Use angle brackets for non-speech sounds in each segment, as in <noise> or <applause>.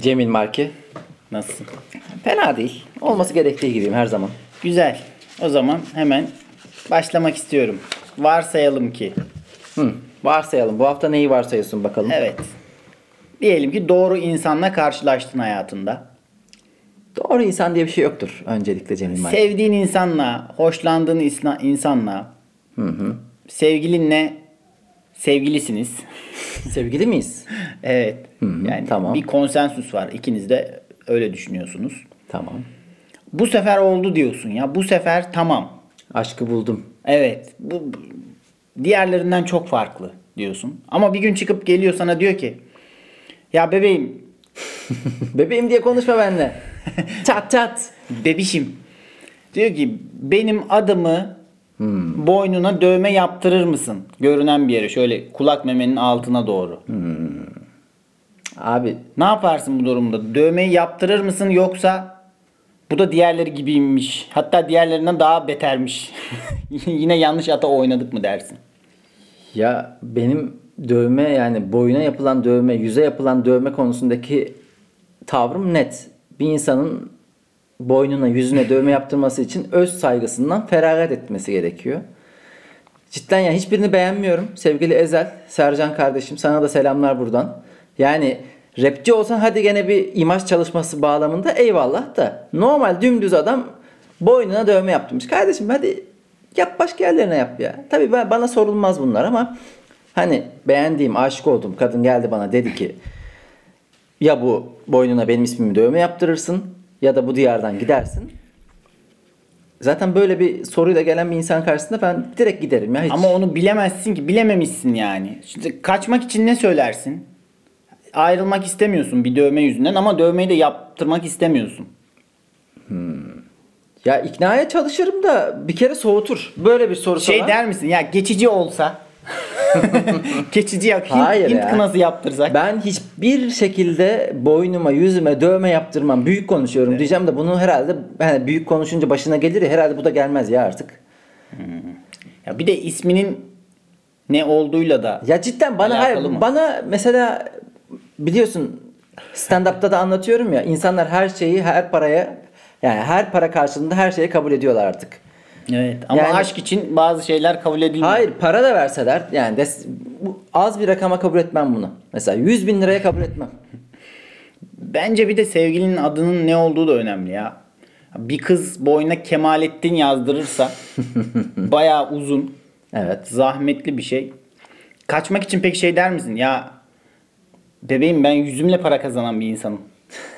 Cemil Marki. Nasılsın? Fena değil. Olması gerektiği gibiyim her zaman. Güzel. O zaman hemen başlamak istiyorum. Varsayalım ki. Hı. Varsayalım. Bu hafta neyi varsayıyorsun bakalım. Evet. Diyelim ki doğru insanla karşılaştın hayatında. Doğru insan diye bir şey yoktur öncelikle Cemil Marki. Sevdiğin insanla, hoşlandığın isna- insanla, sevgilinle sevgilisiniz. Sevgili miyiz? evet. hı, yani tamam. bir konsensus var. İkiniz de öyle düşünüyorsunuz. Tamam. Bu sefer oldu diyorsun ya. Bu sefer tamam. Aşkı buldum. Evet. Bu- diğerlerinden çok farklı diyorsun. Ama bir gün çıkıp geliyor sana diyor ki ya bebeğim, <laughs> Bebeğim diye konuşma benimle. <laughs> çat çat. bebişim diyor ki benim adımı boynuna dövme yaptırır mısın? Görünen bir yere şöyle kulak memenin altına doğru. Abi Ne yaparsın bu durumda? Dövmeyi yaptırır mısın yoksa bu da diğerleri gibiymiş. Hatta diğerlerinden daha betermiş. <laughs> Yine yanlış ata oynadık mı dersin? ya benim dövme yani boyuna yapılan dövme, yüze yapılan dövme konusundaki tavrım net. Bir insanın boynuna, yüzüne dövme yaptırması için öz saygısından feragat etmesi gerekiyor. Cidden ya hiçbirini beğenmiyorum. Sevgili Ezel, Sercan kardeşim sana da selamlar buradan. Yani rapçi olsan hadi gene bir imaj çalışması bağlamında eyvallah da normal dümdüz adam boynuna dövme yaptırmış. Kardeşim hadi yap başka yerlerine yap ya. Tabii ben, bana sorulmaz bunlar ama hani beğendiğim, aşık olduğum kadın geldi bana dedi ki ya bu boynuna benim ismimi dövme yaptırırsın ya da bu diyardan gidersin. Zaten böyle bir soruyla gelen bir insan karşısında ben direkt giderim ya hiç. Ama onu bilemezsin ki. Bilememişsin yani. Şimdi kaçmak için ne söylersin? Ayrılmak istemiyorsun bir dövme yüzünden ama dövmeyi de yaptırmak istemiyorsun. ya iknaya çalışırım da bir kere soğutur. Böyle bir soru Şey soran- der misin? Ya geçici olsa. <laughs> geçici ya. Hint, Hayır Hint ya. kınası yaptırsak. Ben hiçbir şekilde boynuma, yüzüme dövme yaptırmam. Büyük konuşuyorum diyeceğim de bunu herhalde hani büyük konuşunca başına gelir ya herhalde bu da gelmez ya artık. Ya bir de isminin ne olduğuyla da Ya cidden bana hayır, mı? bana mesela biliyorsun stand-up'ta da anlatıyorum ya insanlar her şeyi her paraya yani her para karşılığında her şeyi kabul ediyorlar artık. Evet ama Yani- aşk için bazı şeyler kabul edilmiyor. Hayır para da verseler yani des- bu az bir rakama kabul etmem bunu. Mesela 100 bin liraya kabul etmem. <laughs> Bence bir de sevgilinin adının ne olduğu da önemli ya. Bir kız boyuna Kemalettin yazdırırsa <laughs> bayağı uzun, Evet. zahmetli bir şey. Kaçmak için peki şey der misin? Ya bebeğim ben yüzümle para kazanan bir insanım.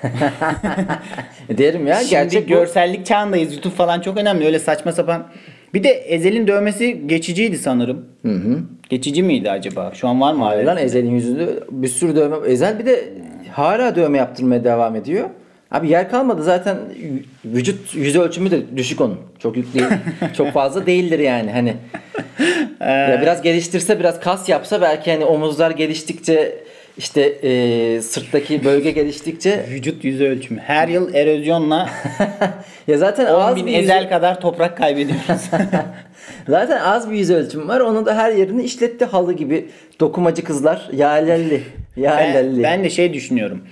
<laughs> Derim ya Şimdi gerçek bu. görsellik çağındayız. YouTube falan çok önemli. Öyle saçma sapan. Bir de Ezel'in dövmesi geçiciydi sanırım. Hı hı. Geçici miydi acaba? Şu an var mı? Hala? lan Ezel'in yüzünde bir sürü dövme. Ezel bir de hala dövme yaptırmaya devam ediyor. Abi yer kalmadı zaten vücut yüz ölçümü de düşük onun. Çok yük değil. <laughs> çok fazla değildir yani hani. ya biraz geliştirse biraz kas yapsa belki hani omuzlar geliştikçe işte e, sırttaki bölge geliştikçe Vücut yüz ölçümü. Her yıl erozyonla <laughs> ya zaten 10 az bin bir yüz, ezel kadar toprak kaybediyoruz. <laughs> zaten az bir yüz ölçüm var. Onun da her yerini işletti halı gibi dokumacı kızlar. Ya lelli. Ya ben, lelli. ben de şey düşünüyorum.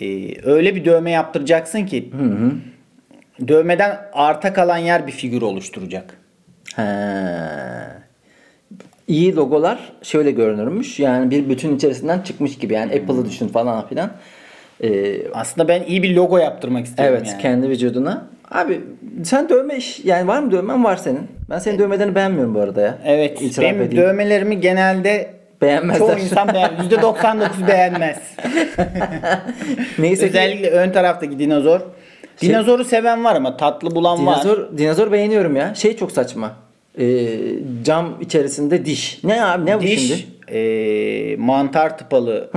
Ee, öyle bir dövme yaptıracaksın ki dövmeden arta kalan yer bir figür oluşturacak. Ha. İyi logolar şöyle görünürmüş. Yani bir bütün içerisinden çıkmış gibi. Yani Apple'ı düşün falan filan. Ee, Aslında ben iyi bir logo yaptırmak istiyorum evet yani. kendi vücuduna. Abi sen dövme iş yani var mı dövmen var senin. Ben senin dövmelerini beğenmiyorum bu arada ya. Evet. İtiraf benim edeyim. dövmelerimi genelde Beğenmezler. çoğu insan <laughs> beğenmez. %99 <laughs> beğenmez. Neyse ki Özellikle ön taraftaki dinozor. Şey- Dinozoru seven var ama tatlı bulan var. dinozor, dinozor beğeniyorum ya. Şey çok saçma. Ee, cam içerisinde diş. Ne abi ne bu şimdi? Diş, e, mantar tıpalı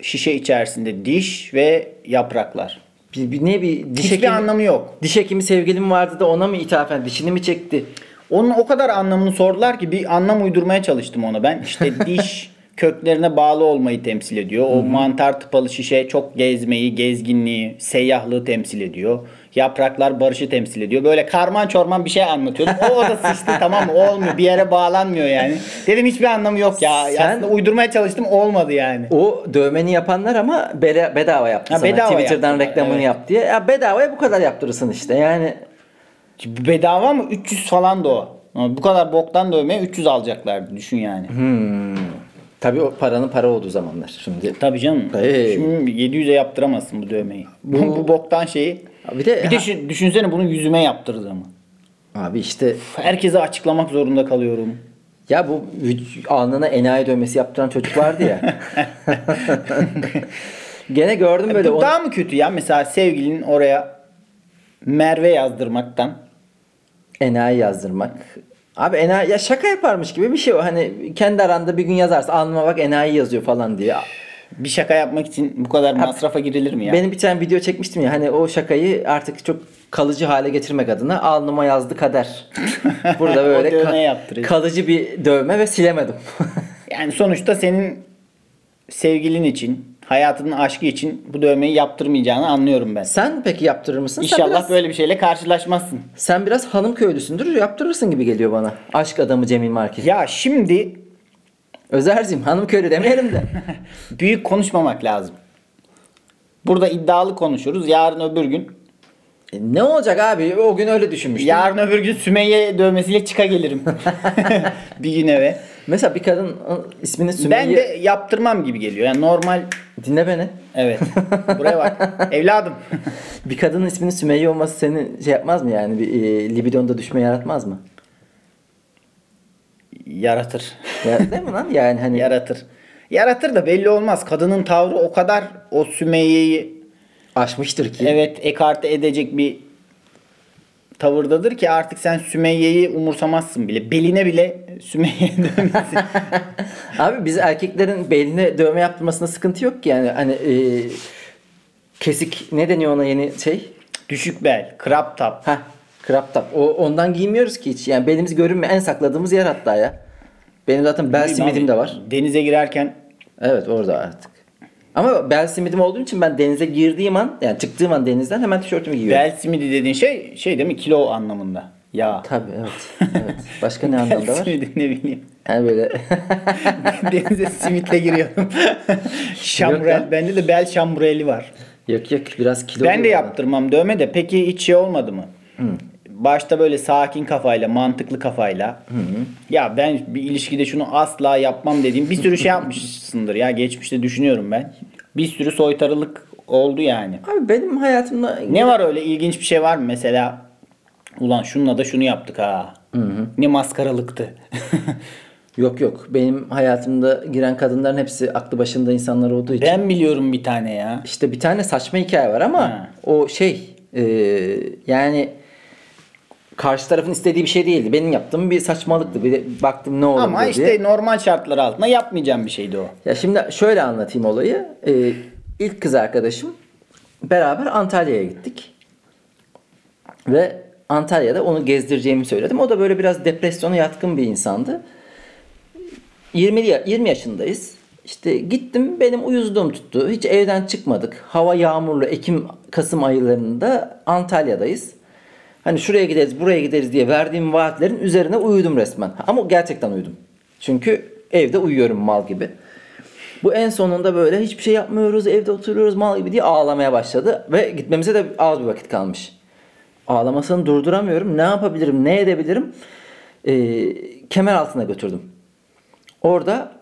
şişe içerisinde diş ve yapraklar. Bir, bir, ne bir diş Hiçbir hekimi, anlamı yok. diş hekimi sevgilim vardı da ona mı ithafen dişini mi çekti? Onun o kadar anlamını sordular ki bir anlam uydurmaya çalıştım ona ben. İşte <laughs> diş köklerine bağlı olmayı temsil ediyor. O mantar tıpalı şişe çok gezmeyi, gezginliği, seyyahlığı temsil ediyor. Yapraklar barışı temsil ediyor. Böyle karman çorman bir şey anlatıyordum. O, da sıçtı tamam mı? Olmuyor. Bir yere bağlanmıyor yani. Dedim hiçbir anlamı yok ya. Sen- Aslında uydurmaya çalıştım olmadı yani. O dövmeni yapanlar ama bedava yaptı Ha, sana. bedava Twitter'dan yaptılar, reklamını evet. yap diye. Ya bedavaya bu kadar yaptırırsın işte. Yani Bedava mı? 300 falan da o. Ama Bu kadar boktan dövmeye 300 alacaklardı düşün yani. tabii o paranın para olduğu zamanlar şimdi. Tabii canım. Hey. Şimdi 700'e yaptıramazsın bu dövmeyi. Bu, <laughs> bu boktan şeyi. Bir de, Bir de şu, düşünsene bunu yüzüme yaptırdığımı. abi işte Herkese açıklamak zorunda kalıyorum. ya bu alnına enayi dövmesi yaptıran çocuk vardı ya. <laughs> Gene gördüm böyle bu onu- daha mı kötü ya? Mesela sevgilinin oraya Merve yazdırmaktan. enayi yazdırmak. Abi enayi ya şaka yaparmış gibi bir şey o. Hani kendi aranda bir gün yazarsın alnıma bak enayi yazıyor falan diye. Bir şaka yapmak için bu kadar masrafa girilir mi ya? Benim bir tane video çekmiştim ya hani o şakayı artık çok kalıcı hale getirmek adına alnıma yazdı kader. <laughs> Burada böyle ka- kalıcı bir dövme ve silemedim. <laughs> Yani sonuçta senin sevgilin için, hayatının aşkı için bu dövmeyi yaptırmayacağını anlıyorum ben. Sen peki yaptırır mısın? Sen İnşallah biraz, böyle bir şeyle karşılaşmazsın. Sen biraz hanım köylüsündür yaptırırsın gibi geliyor bana. Aşk adamı Cemil Marki. Ya şimdi Özercim hanım köylü demeyelim de. <laughs> büyük konuşmamak lazım. Burada iddialı konuşuruz. Yarın öbür gün E, ne olacak abi o gün öyle düşünmüştüm. yarın öbür gün Sümeyye dövmesiyle çıka gelirim. <laughs> <laughs> bir gün eve. Mesela bir kadın ismini Sümeyye... Ben de yaptırmam gibi geliyor. Yani normal Dinle beni. evet. Buraya bak. Evladım. Bir kadının isminin Sümeyye olması seni şey yapmaz mı yani? Bir e, libidonda düşme yaratmaz mı? Yaratır. Ya, değil mi lan? Yani hani Yaratır. Yaratır da belli olmaz. Kadının tavrı o kadar o Sümeyye'yi aşmıştır ki. evet ekarte edecek bir tavırdadır ki artık sen Sümeyye'yi umursamazsın bile. Beline bile Sümeyye <laughs> dövmesi. <laughs> Abi biz erkeklerin beline dövme yaptırmasında sıkıntı yok ki yani hani e, kesik ne deniyor ona yeni şey? Düşük bel, crop top. Ha, crop top. O ondan giymiyoruz ki hiç. Yani belimiz görünmüyor. En sakladığımız yer hatta ya. Benim zaten bel simidim de var. Denize girerken Evet orada artık. Ama bel simidim olduğu için ben denize girdiğim an yani çıktığım an denizden hemen tişörtümü giyiyorum. bel simidi dediğin şey şey değil mi? Kilo anlamında. Ya. Tabii evet. <laughs> evet. Başka ne anlamda var? simidi ne bileyim. Yani böyle <laughs> Denize simitle giriyorum. <laughs> Lan. Bende de bel şambreli var. yok yok biraz kilo Ben de yaptırmam dövme de. Peki hiç şey olmadı mı? Başta böyle sakin kafayla, mantıklı kafayla. Ya ben bir ilişkide şunu asla yapmam dediğim bir sürü şey yapmışsındır ya. Geçmişte düşünüyorum ben. Bir sürü soytarılık oldu yani. Abi benim hayatımda Ne var öyle ilginç bir şey var mı? Mesela ulan şununla da şunu yaptık ha. Ne maskaralıktı. <laughs> Yok yok. Benim hayatımda giren kadınların hepsi aklı başında insanlar olduğu için. ben biliyorum bir tane ya. İşte bir tane saçma hikaye var ama Ha. o şey e, yani karşı tarafın istediği bir şey değildi. Benim yaptığım bir saçmalıktı. Bir de baktım ne olur Ama diye. işte normal şartlar altında yapmayacağım bir şeydi o. Ya şimdi şöyle anlatayım olayı. Ee, ilk kız arkadaşım beraber Antalya'ya gittik. Ve Antalya'da onu gezdireceğimi söyledim. O da böyle biraz depresyona yatkın bir insandı. 20 ya- 20 yaşındayız. İşte gittim benim uyuzluğum tuttu. Hiç evden çıkmadık. Hava yağmurlu Ekim Kasım aylarında Antalya'dayız. Hani şuraya gideriz, buraya gideriz diye verdiğim vaatlerin üzerine uyudum resmen. Ama gerçekten uyudum. Çünkü evde uyuyorum mal gibi. Bu en sonunda böyle hiçbir şey yapmıyoruz, evde oturuyoruz mal gibi diye ağlamaya başladı. Ve gitmemize de az bir vakit kalmış. Ağlamasını durduramıyorum. Ne yapabilirim, ne edebilirim? Ee, kemer altına götürdüm. Orada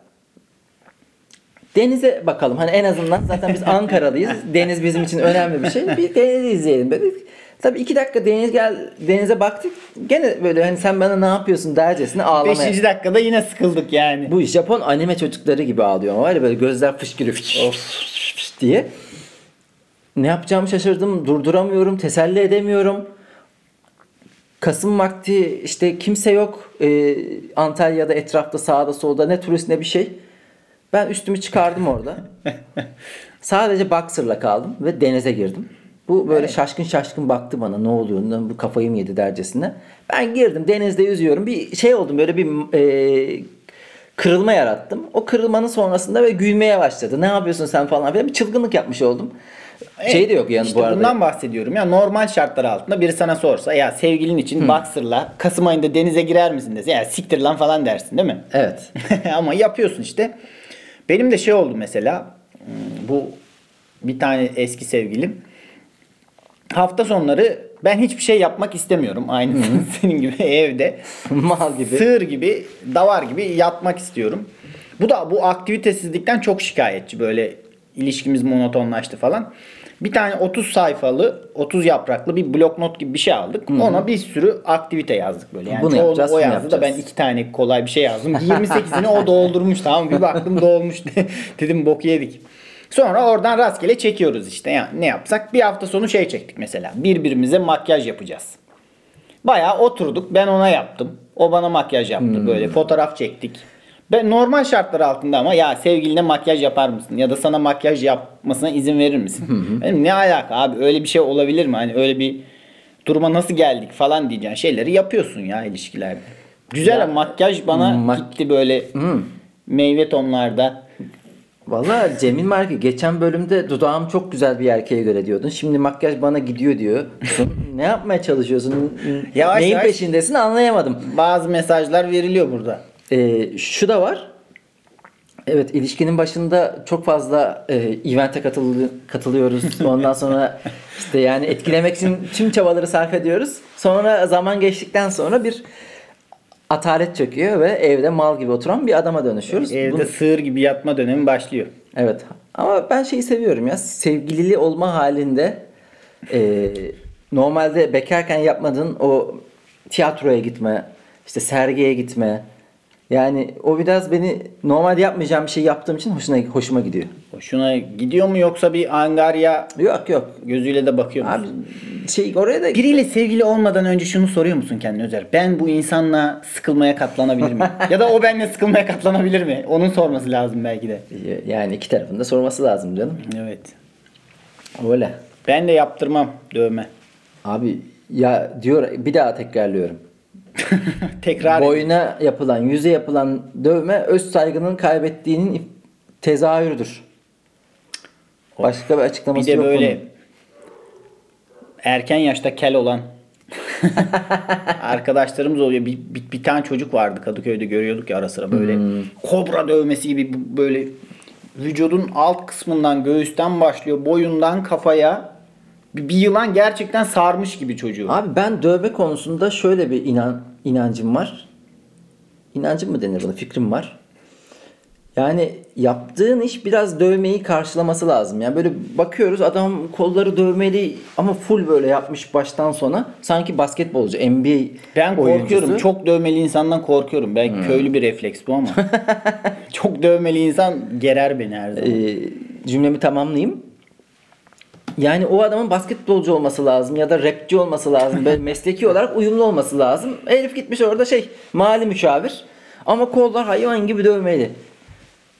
denize bakalım. Hani en azından zaten biz <laughs> Ankaralıyız. Deniz bizim için önemli bir şey. Bir denizi izleyelim dedik. Tabii iki dakika deniz gel denize baktık. Gene böyle hani sen bana ne yapıyorsun dercesine ağlamaya. Beşinci dakikada yine sıkıldık yani. Bu Japon anime çocukları gibi ağlıyor ama var ya böyle gözler fışkırıyor fış, fış, fış diye. Ne yapacağımı şaşırdım. Durduramıyorum. Teselli edemiyorum. Kasım vakti işte kimse yok. Ee, Antalya'da etrafta sağda solda ne turist ne bir şey. Ben üstümü çıkardım orada. <laughs> Sadece boxer'la kaldım ve denize girdim. Bu böyle şaşkın şaşkın baktı bana ne oluyor lan bu kafayı mı yedi dercesine. Ben girdim denizde yüzüyorum bir şey oldum böyle bir e, kırılma yarattım. O kırılmanın sonrasında ve gülmeye başladı. Ne yapıyorsun sen falan filan bir çılgınlık yapmış oldum. şey de yok yani İşte bu arada. bundan bahsediyorum. Ya normal şartlar altında biri sana sorsa ya sevgilin için boxer'la Kasım ayında denize girer misin dese ya siktir lan falan dersin değil mi? Evet. <laughs> Ama yapıyorsun işte. Benim de şey oldu mesela. hmm, Bu bir tane eski sevgilim. Hafta sonları ben hiçbir şey yapmak istemiyorum. Aynı <laughs> senin gibi evde. Mal gibi. Sığır gibi, davar gibi yatmak istiyorum. Bu da bu aktivitesizlikten çok şikayetçi. Böyle ilişkimiz monotonlaştı falan. Bir tane 30 sayfalı, 30 yapraklı bir bloknot gibi bir şey aldık. Ona bir sürü aktivite yazdık böyle. Yani Bunu yapacağız, o yazdı da ben yapacağız. iki tane kolay bir şey yazdım. <laughs> 28'ini o doldurmuş tamam? Bir baktım dolmuş. <laughs> Dedim bok yedik. Sonra oradan rastgele çekiyoruz işte. Yani ne yapsak? Bir hafta sonu şey çektik mesela. Birbirimize makyaj yapacağız. Bayağı oturduk. Ben ona yaptım. O bana makyaj yaptı. Böyle fotoğraf çektik. Ben normal şartlar altında ama ya sevgiline makyaj yapar mısın? Ya da sana makyaj yapmasına izin verir misin? Benim ne alaka abi? Öyle bir şey olabilir mi? Hani öyle bir duruma nasıl geldik falan diyeceğin şeyleri yapıyorsun ya ilişkilerde. Güzel Ya, makyaj bana mak- gitti böyle meyve tonlarda. Valla Cemil Marki geçen bölümde dudağım çok güzel bir erkeğe göre diyordun. Şimdi makyaj bana gidiyor diyorsun. ne yapmaya çalışıyorsun? Yavaş Neyin yavaş. peşindesin anlayamadım. Bazı mesajlar veriliyor burada. Ee, şu da var. Evet ilişkinin başında çok fazla e, event'e katıl- katılıyoruz. Ondan sonra işte yani etkilemek için tüm çabaları sarf ediyoruz. Sonra zaman geçtikten sonra bir atalet çöküyor ve evde mal gibi oturan bir adama dönüşüyoruz. Evde Bunu- sığır gibi yatma dönemi başlıyor. Evet. Ama ben şeyi seviyorum ya. Sevgilili olma halinde e, normalde bekarken yapmadığın o tiyatroya gitme, işte sergiye gitme. Yani o biraz beni normalde yapmayacağım bir şey yaptığım için hoşuna hoşuma gidiyor. Hoşuna gidiyor mu yoksa bir angarya Yok yok. gözüyle de bakıyor musun? Abi şey oraya da Biriyle sevgili olmadan önce şunu soruyor musun kendine Özer? Ben bu insanla sıkılmaya katlanabilir miyim? <laughs> ya da o benimle sıkılmaya katlanabilir mi? Onun sorması lazım belki de. yani iki tarafın da sorması lazım canım. Evet. Öyle. Ben de yaptırmam dövme. Abi ya diyor bir daha tekrarlıyorum. <laughs> Tekrar Boyuna yapılan, yüze yapılan dövme öz saygının kaybettiğinin tezahürüdür. Başka bir bir açıklaması de yok böyle bunun. erken yaşta kel olan <laughs> arkadaşlarımız oluyor. Bir, bir, bir tane çocuk vardı Kadıköy'de görüyorduk ya ara sıra böyle Hmm. kobra dövmesi gibi böyle vücudun alt kısmından göğüsten başlıyor boyundan kafaya bir, yılan gerçekten sarmış gibi çocuğu. Abi ben dövme konusunda şöyle bir inan inancım var. İnancım mı denir buna? Fikrim var. Yani yaptığın iş biraz dövmeyi karşılaması lazım. Yani böyle bakıyoruz adam kolları dövmeli ama full böyle yapmış baştan sona. Sanki basketbolcu, NBA Ben oyuncusu. korkuyorum. Çok dövmeli insandan korkuyorum. Belki Hmm. köylü bir refleks bu ama. <laughs> çok dövmeli insan gerer beni her zaman. Ee, cümlemi tamamlayayım. Yani o adamın basketbolcu olması lazım ya da rapçi olması lazım. Böyle <laughs> mesleki olarak uyumlu olması lazım. Herif gitmiş orada şey mali müşavir ama kollar hayvan gibi dövmeli.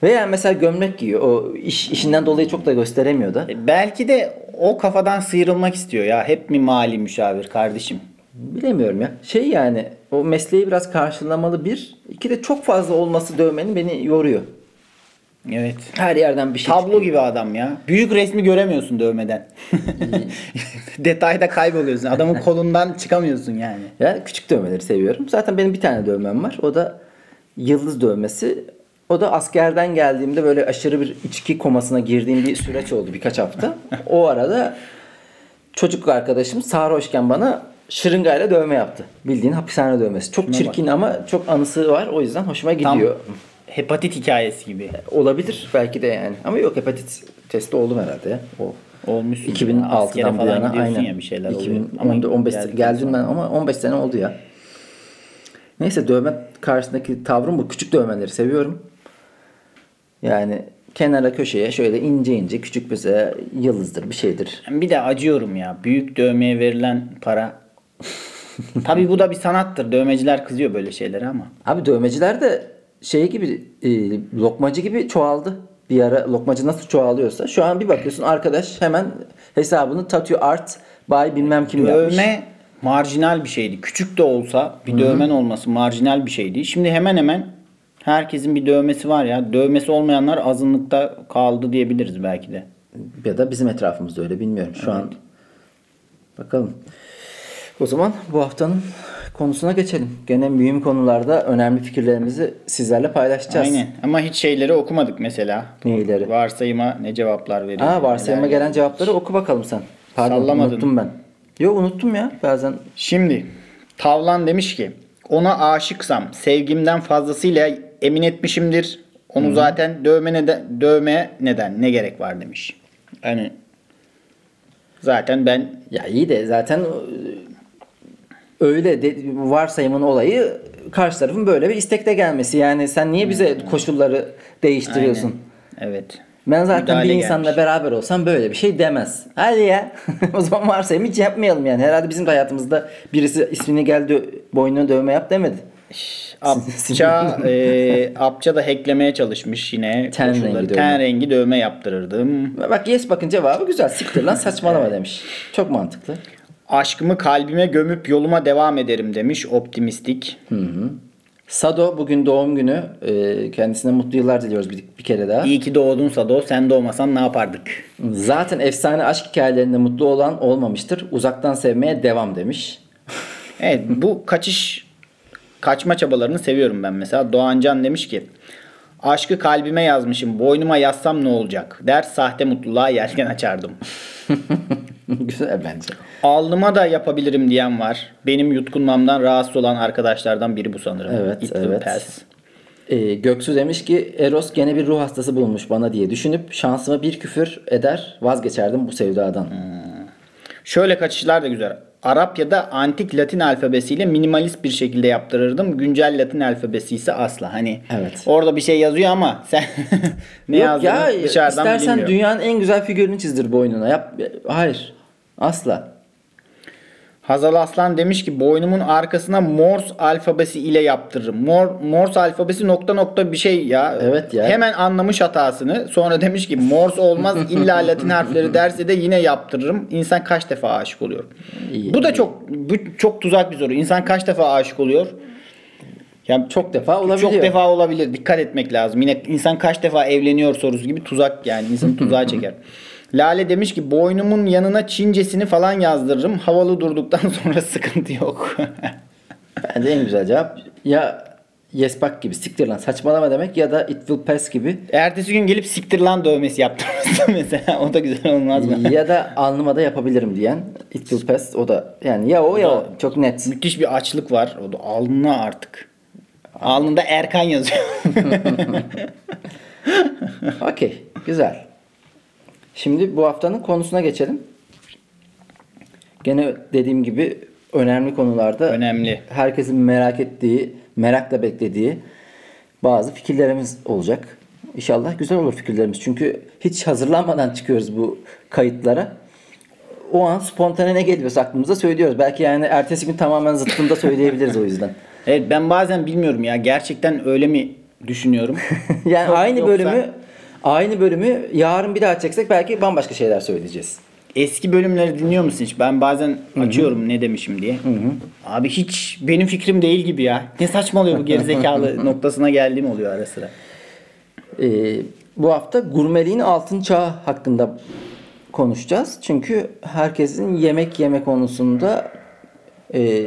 Veya mesela gömlek giyiyor. O iş, işinden dolayı çok da gösteremiyor da. E, Belki de o kafadan sıyrılmak istiyor ya. Hep mi mali müşavir kardeşim? Bilemiyorum ya. Şey yani o mesleği biraz karşılamalı bir. İki de çok fazla olması dövmenin beni yoruyor. Evet. Her yerden bir şey Tablo çıkıyor. gibi adam ya. Büyük resmi göremiyorsun dövmeden. <laughs> Detayda kayboluyorsun. Adamın kolundan çıkamıyorsun yani. Ya küçük dövmeleri seviyorum. Zaten benim bir tane dövmem var. O da yıldız dövmesi. O da askerden geldiğimde böyle aşırı bir içki komasına girdiğim bir süreç oldu birkaç hafta. O arada çocuk arkadaşım sarhoşken bana şırıngayla dövme yaptı. Bildiğin hapishane dövmesi. Çok Şuna çirkin ama çok anısı var. O yüzden hoşuma Tam gidiyor. Hepatit hikayesi gibi. Olabilir belki de yani. Ama yok hepatit testi oldum herhalde ya. O Olmuşsun. 2006'dan Askere bu yana aynen. ya bir şeyler oluyor. 2010'da Ama 15 geldikten geldim ben ama 15 sene oldu ya. Neyse dövme karşısındaki tavrım bu. Küçük dövmeleri seviyorum. Yani kenara köşeye şöyle ince ince küçük mesela yıldızdır bir şeydir. Bir de acıyorum ya. Büyük dövmeye verilen para. <laughs> Tabii bu da bir sanattır. Dövmeciler kızıyor böyle şeylere ama. Abi dövmeciler de şey gibi e, lokmacı gibi çoğaldı. Bir ara lokmacı nasıl çoğalıyorsa şu an bir bakıyorsun arkadaş hemen hesabını tattoo art by bilmem kim yapmış. Dövme marjinal bir şeydi. Küçük de olsa bir dövmen olması marjinal bir şeydi. Şimdi hemen hemen Herkesin bir dövmesi var ya. Dövmesi olmayanlar azınlıkta kaldı diyebiliriz belki de. Ya da bizim etrafımızda öyle bilmiyorum şu an. Bakalım. O zaman bu haftanın konusuna geçelim. Gene mühim konularda önemli fikirlerimizi sizlerle paylaşacağız. Aynen. Ama hiç şeyleri okumadık mesela. Neyleri? Varsayıma ne cevaplar veriyor. Aa varsayıma neler gelen cevapları oku bakalım sen. Pardon Sallamadın. unuttum ben. Yok unuttum ya bazen. Şimdi Tavlan demiş ki ona aşıksam sevgimden fazlasıyla emin etmişimdir. Onu zaten dövme neden, dövme neden ne gerek var demiş. Hani zaten ben Ya iyi de zaten öyle de, varsayımın olayı karşı tarafın böyle bir istekte gelmesi. Yani sen niye bize koşulları değiştiriyorsun? Aynen. Evet. Ben zaten Müdahale bir insanla gelmiş. beraber olsam böyle bir şey demez. Hadi ya. <laughs> o zaman varsayım hiç yapmayalım yani. Herhalde bizim de hayatımızda birisi ismini geldi boynuna dövme yap demedi. <laughs> Apça, e, Apça da hacklemeye çalışmış yine. Ten koşulları. rengi dövme. Ten rengi dövme yaptırırdım. Bak yes bakın cevabı güzel. Siktir lan saçmalama demiş. Çok mantıklı. Aşkımı kalbime gömüp yoluma devam ederim demiş optimistik. Sado bugün doğum günü. Ee, kendisine mutlu yıllar diliyoruz bir, bir kere daha. İyi ki doğdun Sado. Sen doğmasan ne yapardık? Zaten efsane aşk hikayelerinde mutlu olan olmamıştır. Uzaktan sevmeye devam demiş. Evet bu kaçış kaçma çabalarını seviyorum ben mesela. Doğancan demiş ki Aşkı kalbime yazmışım. Boynuma yazsam ne olacak? Der sahte mutluluğa yelken açardım. <laughs> güzel bence. Alnıma da yapabilirim diyen var. Benim yutkunmamdan rahatsız olan arkadaşlardan biri bu sanırım. Evet, It evet. pass. Ee, Göksu demiş ki Eros gene bir ruh hastası bulmuş bana diye düşünüp şansıma bir küfür eder vazgeçerdim bu sevdadan. Şöyle kaçışlar da güzel. Arap ya da antik Latin alfabesiyle minimalist bir şekilde yaptırırdım. Güncel Latin alfabesi ise asla. Hani Evet. orada bir şey yazıyor ama sen <laughs> ne Yok yazdığını ya dışarıdan istersen bilinmiyor. dünyanın en güzel figürünü çizdir boynuna. Yap. Hayır. Asla. Hazal Aslan demiş ki boynumun arkasına Morse alfabesi ile yaptırırım. Mor, Morse alfabesi nokta nokta bir şey ya. Evet ya. Hemen anlamış hatasını. Sonra demiş ki Morse olmaz <laughs> illa Latin harfleri derse de yine yaptırırım. İnsan kaç defa aşık oluyor? İyi. bu da çok bu çok tuzak bir soru. İnsan kaç defa aşık oluyor? Yani Çok defa olabiliyor. çok defa olabilir. Dikkat etmek lazım. Yine insan kaç defa evleniyor sorusu gibi tuzak yani insanı tuzağa <laughs> çeker. Lale demiş ki boynumun yanına Çincesini falan yazdırırım. Havalı durduktan <laughs> sonra sıkıntı yok. <laughs> Bence en güzel cevap ya yes bak gibi siktir lan saçmalama demek ya da it will pass gibi Ertesi gün gelip siktir lan dövmesi yaptırması <laughs> mesela. O da güzel olmaz mı? ya da alnıma da yapabilirim diyen it will pass o da yani ya o ya o çok net. Müthiş bir açlık var. O da alnına artık. Alnında Erkan yazıyor. Okey güzel. Şimdi bu haftanın konusuna geçelim. Gene dediğim gibi önemli konularda Önemli. herkesin merak ettiği, merakla beklediği bazı fikirlerimiz olacak. İnşallah güzel olur fikirlerimiz. Çünkü hiç hazırlanmadan çıkıyoruz bu kayıtlara. O an spontane ne geliyorsa aklımıza söylüyoruz. Belki yani ertesi gün tamamen zıttında söyleyebiliriz o yüzden. <laughs> Evet ben bazen bilmiyorum ya. Gerçekten öyle mi düşünüyorum? <laughs> Yani aynı yoksa- bölümü aynı bölümü yarın bir daha çeksek belki bambaşka şeyler söyleyeceğiz. Eski bölümleri dinliyor musun hiç? Ben bazen açıyorum ne demişim diye. Abi hiç benim fikrim değil gibi ya. Ne saçmalıyor bu gerizekalı <laughs> noktasına geldiğim oluyor ara sıra. Ee, bu hafta gurmeliğin altın çağı hakkında konuşacağız. Çünkü herkesin yemek yeme konusunda e,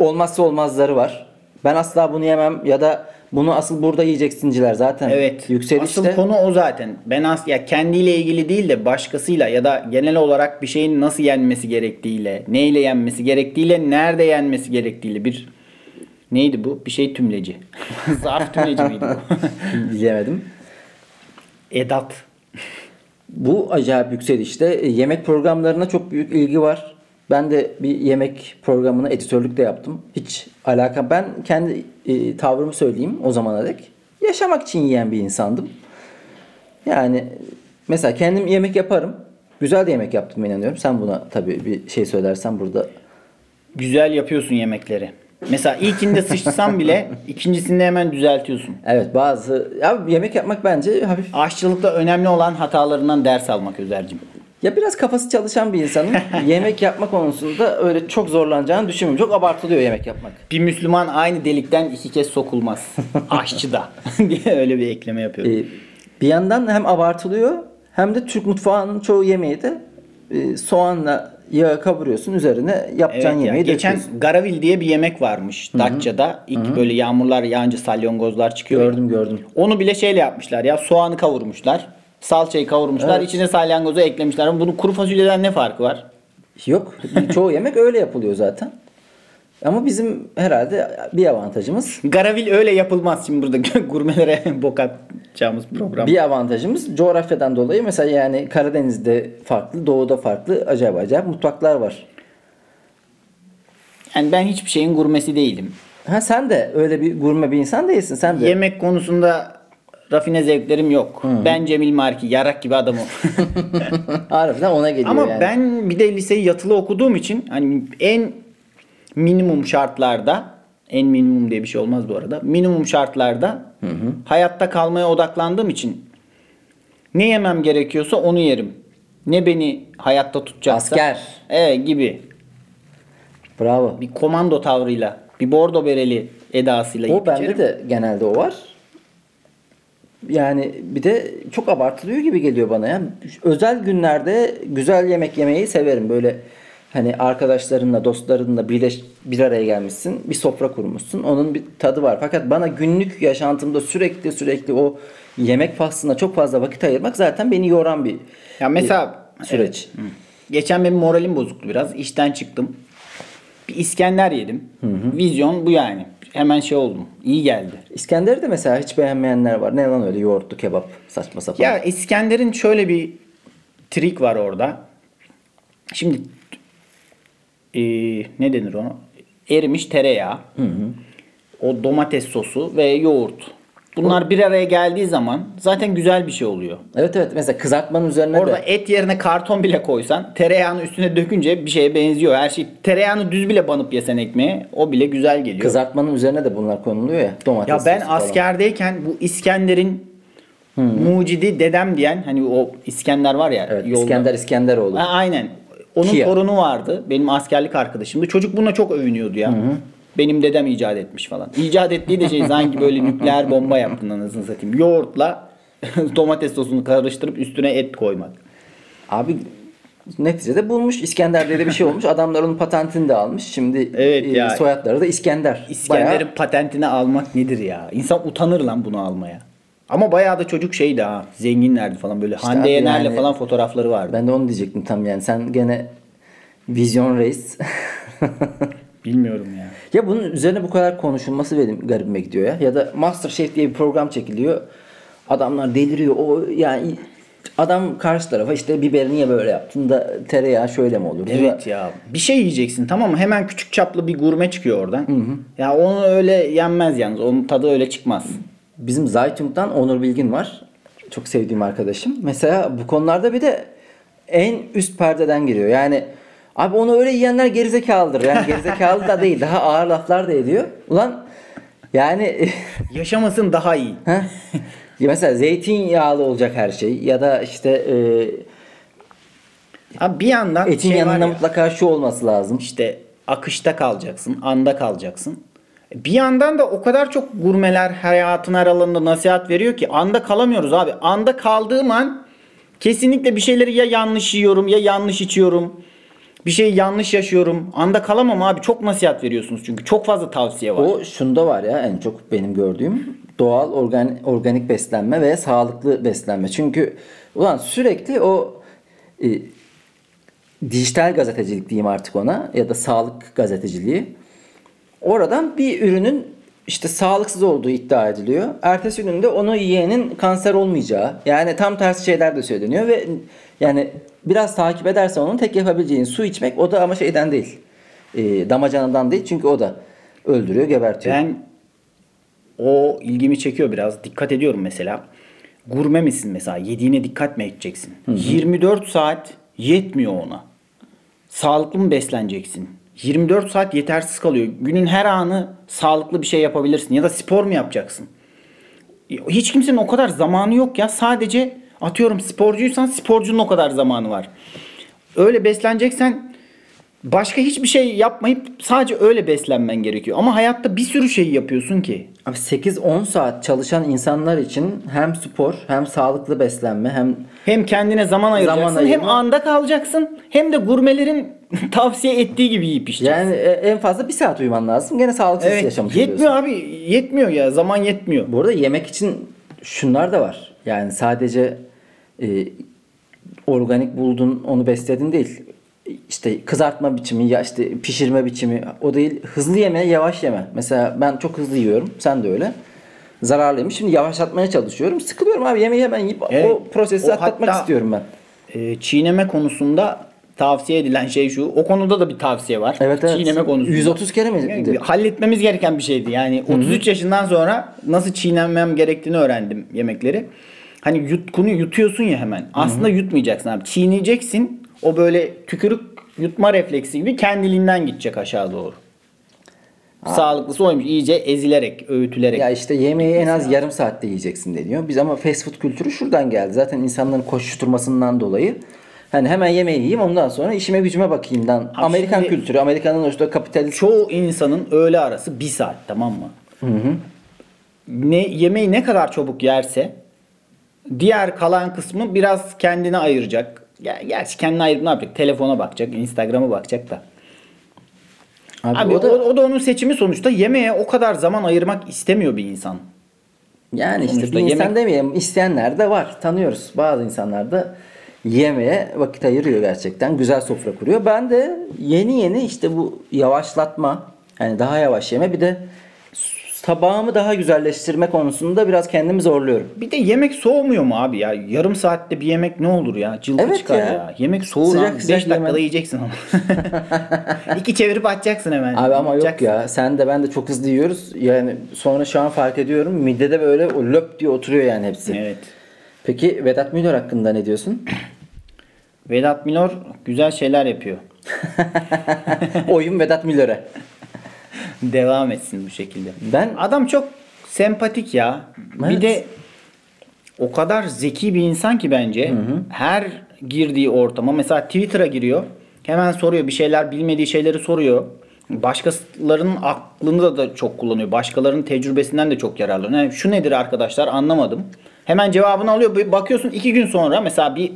olmazsa olmazları var. Ben asla bunu yemem ya da bunu asıl burada yiyeceksinciler zaten Evet. yükselişte. Asıl konu o zaten. Ben as ya kendiyle ilgili değil de başkasıyla ya da genel olarak bir şeyin nasıl yenmesi gerektiğiyle, neyle yenmesi gerektiğiyle, nerede yenmesi gerektiğiyle bir neydi bu? Bir şey tümleci. <laughs> Zarf tümleci miydi bu? <laughs> Bilemedim. Edat. Bu acayip yükselişte e, yemek programlarına çok büyük ilgi var. Ben de bir yemek programına editörlük de yaptım. Hiç alaka. Ben kendi e, tavrımı söyleyeyim o zamana dek. Yaşamak için yiyen bir insandım. Yani mesela kendim yemek yaparım. Güzel de yemek yaptım inanıyorum. Sen buna tabii bir şey söylersen burada Güzel yapıyorsun yemekleri. Mesela ilkinde sıçsan bile ikincisinde hemen düzeltiyorsun. evet bazı ya yemek yapmak bence hafif Aşçılıkta önemli olan hatalarından ders almak Özer'cim. Ya biraz kafası çalışan bir insanın <laughs> yemek yapma konusunda öyle çok zorlanacağını düşünmüyorum. Çok abartılıyor yemek yapmak. Bir Müslüman aynı delikten iki kez sokulmaz. <laughs> Aşçı da <laughs> diye öyle bir ekleme yapıyorum. Ee, bir yandan hem abartılıyor hem de Türk mutfağının çoğu yemeği de e, soğanla yağı kavuruyorsun üzerine yapacağın Evet ya, yemeği geçen döküyorsun. Garavil diye bir yemek varmış Datça'da. İlk böyle yağmurlar yağınca salyangozlar çıkıyor. Gördüm gördüm. Onu bile şeyle yapmışlar ya soğanı kavurmuşlar. Salçayı kavurmuşlar. Evet. içine salyangozu eklemişler. Ama bunun kuru fasulyeden ne farkı var? Yok. Çoğu yemek öyle yapılıyor zaten. Ama bizim herhalde bir avantajımız Garavil öyle yapılmaz şimdi burada <laughs> gurmelere bok atacağımız program. bir avantajımız coğrafyadan dolayı mesela yani Karadeniz'de farklı, Doğu'da farklı acayip acayip mutfaklar var. Yani ben hiçbir şeyin gurmesi değilim. Ha sen de öyle bir gurme bir insan değilsin. Sen de Yemek konusunda rafine zevklerim yok. Ben Cemil Marki yarak gibi adamım. <laughs> harbiden ona geliyor Ama yani. ben bir de liseyi yatılı okuduğum için hani en minimum şartlarda en minimum diye bir şey olmaz bu arada. Minimum şartlarda hayatta kalmaya odaklandığım için ne yemem gerekiyorsa onu yerim. Ne beni hayatta tutacaksa. Asker. Evet gibi. Bravo. Bir komando tavrıyla. Bir bordo bereli edasıyla O bende de genelde o var. Yani bir de çok abartılıyor gibi geliyor bana ya. Özel günlerde güzel yemek yemeyi severim. Böyle hani arkadaşlarınla, dostlarınla birleş, bir araya gelmişsin. Bir sofra kurmuşsun. Onun bir tadı var. Fakat bana günlük yaşantımda sürekli sürekli o yemek faslına çok fazla vakit ayırmak zaten beni yoran bir Ya mesela bir süreç. Evet. Hı. Geçen benim moralim bozuktu biraz. İşten çıktım. Bir İskender yedim. Vizyon bu yani. Hemen şey oldum. İyi geldi. İskender'i de mesela hiç beğenmeyenler var. Ne lan öyle yoğurtlu kebap saçma sapan. Ya İskender'in şöyle bir trik var orada. Şimdi e, ne denir ona? Erimiş tereyağı. O domates sosu ve yoğurt. Bunlar bir araya geldiği zaman zaten güzel bir şey oluyor. Evet evet mesela kızartmanın üzerine Orada de et yerine karton bile koysan tereyağını üstüne dökünce bir şeye benziyor. Her şey tereyağını düz bile banıp yesen ekmeğe o bile güzel geliyor. kızartmanın üzerine de bunlar konuluyor ya. Domates ya ben falan. askerdeyken bu İskender'in mucidi dedem diyen hani o İskender var ya Evet, yolda. İskender İskenderoğlu. Ha, aynen. Onun Kia. torunu vardı. Benim askerlik arkadaşımdı. Çocuk bununla çok övünüyordu ya. Benim dedem icat etmiş falan. İcat ettiği de şey sanki böyle nükleer bomba yaptın anasını satayım. Yoğurtla <laughs> domates sosunu karıştırıp üstüne et koymak. Abi neticede bulmuş İskender diye de bir şey olmuş. Adamlar onun patentini de almış. Şimdi Evet e, ya. soyadları da İskender. İskender'in Bayağı- patentini almak nedir ya? İnsan utanır lan bunu almaya. Ama bayağı da çocuk şeydi ha. Zenginlerdi falan böyle. Hande abi Yener'le yani- falan fotoğrafları vardı. ben de onu diyecektim tam yani. Sen gene vizyon reis. <laughs> Bilmiyorum ya. ya bunun üzerine bu kadar konuşulması benim garibime gidiyor ya. Ya da Masterchef diye bir program çekiliyor. Adamlar deliriyor. O yani adam karşı tarafa işte biberi niye böyle yaptın da tereyağı şöyle mi olur? Evet ya. Bir şey yiyeceksin tamam mı? Hemen küçük çaplı bir gurme çıkıyor oradan. Ya onu öyle yenmez yalnız. Onun tadı öyle çıkmaz. Bizim Zaytung'dan Onur Bilgin var. Çok sevdiğim arkadaşım. Mesela bu konularda bir de en üst perdeden giriyor. Yani abi onu öyle yiyenler gerizekalıdır. Yani gerizekalı da değil. Daha ağır laflar da ediyor. Ulan yani <laughs> Yaşamasın daha iyi. Ya mesela zeytinyağlı olacak her şey ya da işte e, Abi bir yandan etin şey yanında ya, mutlaka şu olması lazım. işte akışta kalacaksın, anda kalacaksın. Bir yandan da o kadar çok gurmeler hayatın her alanında nasihat veriyor ki anda kalamıyoruz abi. Anda kaldığım an kesinlikle bir şeyleri ya yanlış yiyorum ya yanlış içiyorum. Bir şeyi yanlış yaşıyorum. Anda kalamam abi. Çok nasihat veriyorsunuz çünkü. Çok fazla tavsiye var. O şunda var ya en çok benim gördüğüm doğal organ, organik beslenme ve sağlıklı beslenme. Çünkü ulan sürekli o e, dijital gazetecilik diyeyim artık ona ya da sağlık gazeteciliği. Oradan bir ürünün işte sağlıksız olduğu iddia ediliyor. Ertesi gününde onu yiyenin kanser olmayacağı yani tam tersi şeyler de söyleniyor ve yani biraz takip edersen onun tek yapabileceğin su içmek o da ama şeyden değil. E, damacanadan değil çünkü o da öldürüyor, gebertiyor. Ben o ilgimi çekiyor biraz. Dikkat ediyorum mesela. Gurme misin mesela? Yediğine dikkat mi edeceksin? 24 saat yetmiyor ona. Sağlıklı mı besleneceksin? 24 saat yetersiz kalıyor. Günün her anı sağlıklı bir şey yapabilirsin. Ya da spor mu yapacaksın? Hiç kimsenin o kadar zamanı yok ya. Sadece Atıyorum sporcuysan sporcunun o kadar zamanı var. Öyle besleneceksen başka hiçbir şey yapmayıp sadece öyle beslenmen gerekiyor. Ama hayatta bir sürü şey yapıyorsun ki. Abi 8-10 saat çalışan insanlar için hem spor hem sağlıklı beslenme hem Hem kendine zaman ayıracaksın hem ayırma. anda kalacaksın hem de gurmelerin <laughs> tavsiye ettiği gibi yiyip içeceksin. yani e, en fazla bir saat uyuman lazım. Gene sağlıksız Evet, yaşamış yetmiyor oluyorsun. abi. Yetmiyor ya. Zaman yetmiyor. Bu arada yemek için şunlar da var. Yani sadece e, organik buldun onu besledin değil. İşte kızartma biçimi ya işte pişirme biçimi o değil. Hızlı yeme yavaş yeme. Mesela ben çok hızlı yiyorum. Sen de öyle. Zararlıyım. Şimdi yavaşlatmaya çalışıyorum. Sıkılıyorum abi yemeği hemen yiyip Evet. o prosesi O atlatmak hatta- istiyorum ben. Ee, çiğneme konusunda tavsiye edilen şey şu. O konuda da bir tavsiye var. Evet evet. Çiğneme konusunda. 130 kere mi? Yani halletmemiz gereken bir şeydi. Yani 33 yaşından sonra nasıl çiğnemem gerektiğini öğrendim yemekleri. Hani yutkunu yutuyorsun ya hemen. Aslında yutmayacaksın abi. Çiğneyeceksin. O böyle tükürük yutma refleksi gibi kendiliğinden gidecek aşağı doğru. Sağlıklısı oymuş. İyice ezilerek, öğütülerek. Ya işte yemeği en az yarım saatte yiyeceksin deniyor. Biz ama fast food kültürü şuradan geldi. Zaten insanların koşuşturmasından dolayı. Hani hemen yemeği yiyeyim ondan sonra işime gücüme bakayımdan. Amerikan şimdi- kültürü, Amerika'nın işte kapitalist Çoğu insanın öğle arası bir saat tamam mı? Ne yemeği ne kadar çabuk yerse diğer kalan kısmı biraz kendine ayıracak. Ger- Gerçi kendine ayırıp ne yapacak? Telefona bakacak, Instagram'a bakacak da. Abi, Abi, o da o, da onun seçimi sonuçta. Yemeğe o kadar zaman ayırmak istemiyor bir insan. yani işte sonuçta bir insan yemek- demeyelim isteyenler de var. Tanıyoruz. Bazı insanlar da yemeğe vakit ayırıyor gerçekten. Güzel sofra kuruyor. Ben de yeni yeni işte bu yavaşlatma hani daha yavaş yeme bir de tabağımı daha güzelleştirme konusunda biraz kendimi zorluyorum. Bir de yemek soğumuyor mu abi ya? Yarım saatte bir yemek ne olur ya? Cılkı Evet çıkar ya. ya. Yemek soğur Sıcak abi. sıcak 5 dakikada yemen. yiyeceksin onu. <laughs> İki çevirip atacaksın hemen. Abi ama yok ya. Sen de ben de çok hızlı yiyoruz. Yani sonra şu an fark ediyorum. Midede böyle o löp diye oturuyor yani hepsi. Evet. Peki Vedat Milor hakkında ne diyorsun? Vedat Milor güzel şeyler yapıyor. <laughs> Oyun Vedat Milor'a. Devam etsin bu şekilde. Ben Adam çok sempatik ya. Evet. Bir de o kadar zeki bir insan ki bence. Her girdiği ortama mesela Twitter'a giriyor. Hemen soruyor bir şeyler bilmediği şeyleri soruyor. Başkalarının aklını da, çok kullanıyor. Başkalarının tecrübesinden de çok yararlanıyor. Yani şu nedir arkadaşlar anlamadım. Hemen cevabını alıyor. Bakıyorsun iki gün sonra mesela bir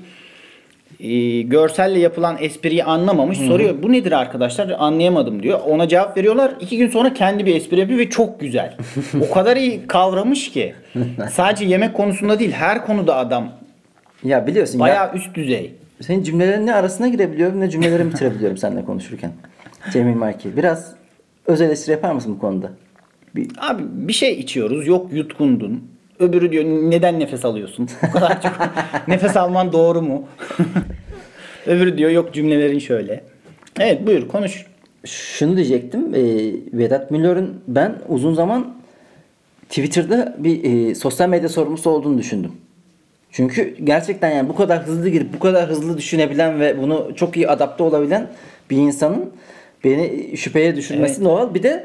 e, görselle yapılan espriyi anlamamış. Soruyor bu nedir arkadaşlar anlayamadım diyor. Ona cevap veriyorlar. İki gün sonra kendi bir espri yapıyor ve çok güzel. <laughs> o kadar iyi kavramış ki. <laughs> Sadece yemek konusunda değil her konuda adam ya biliyorsun ya, bayağı üst düzey. senin cümlelerin ne arasına girebiliyorum ne cümlelerimi bitirebiliyorum seninle konuşurken. <laughs> Cemil Marki. Biraz öz eleştiri yapar mısın bu konuda? Bir, Abi bir şey içiyoruz yok yutkundun. Öbürü diyor neden nefes alıyorsun? Bu kadar çok <laughs> nefes alman doğru mu? <laughs> Öbürü diyor yok cümlelerin şöyle. Evet buyur konuş. şunu diyecektim. Ee, Vedat Milor'un ben uzun zaman Twitter'da bir e, sosyal medya sorumlusu olduğunu düşündüm. Çünkü gerçekten yani bu kadar hızlı girip bu kadar hızlı düşünebilen ve bunu çok iyi adapte olabilen bir insanın beni şüpheye düşürmesi Evet. doğal. Bir de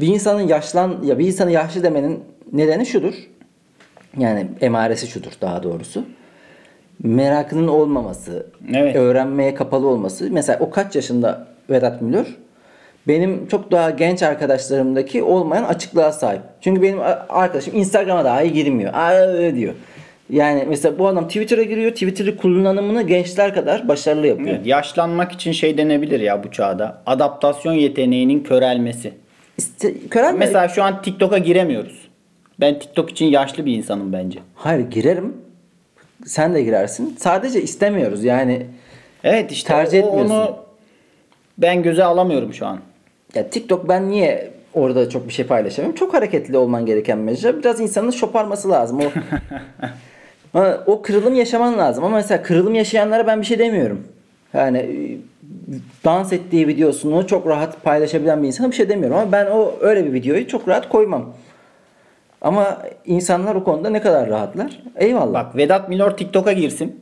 bir insanın yaşlan ya bir insanı yaşlı demenin nedeni şudur. Yani emaresi şudur daha doğrusu. Merakının olmaması, Evet. öğrenmeye kapalı olması. Mesela o kaç yaşında Vedat Milor? Benim çok daha genç arkadaşlarımdaki olmayan açıklığa sahip. Çünkü benim arkadaşım Instagram'a dahi girmiyor. Aa diyor. Yani mesela bu adam Twitter'a giriyor. Twitter'ı kullanımını gençler kadar başarılı yapıyor. Evet, yaşlanmak için şey denebilir ya bu çağda. Adaptasyon yeteneğinin körelmesi. İşte, körelme- Mesela şu an TikTok'a giremiyoruz. Ben TikTok için yaşlı bir insanım bence. Hayır girerim. Sen de girersin. Sadece istemiyoruz. Yani Evet işte Tercih o- etmiyorsun. onu ben göze alamıyorum şu an. ya TikTok ben niye orada çok bir şey paylaşamıyorum? Çok hareketli olman gereken mecra. Biraz insanın şoparması lazım. O <laughs> o kırılım yaşaman lazım. Ama mesela kırılım yaşayanlara ben bir şey demiyorum. Yani dans ettiği videosunu çok rahat paylaşabilen bir insana bir şey demiyorum. Ama ben o öyle bir videoyu çok rahat koymam. Ama insanlar o konuda ne kadar rahatlar? Eyvallah. Bak Vedat Milor TikTok'a girsin.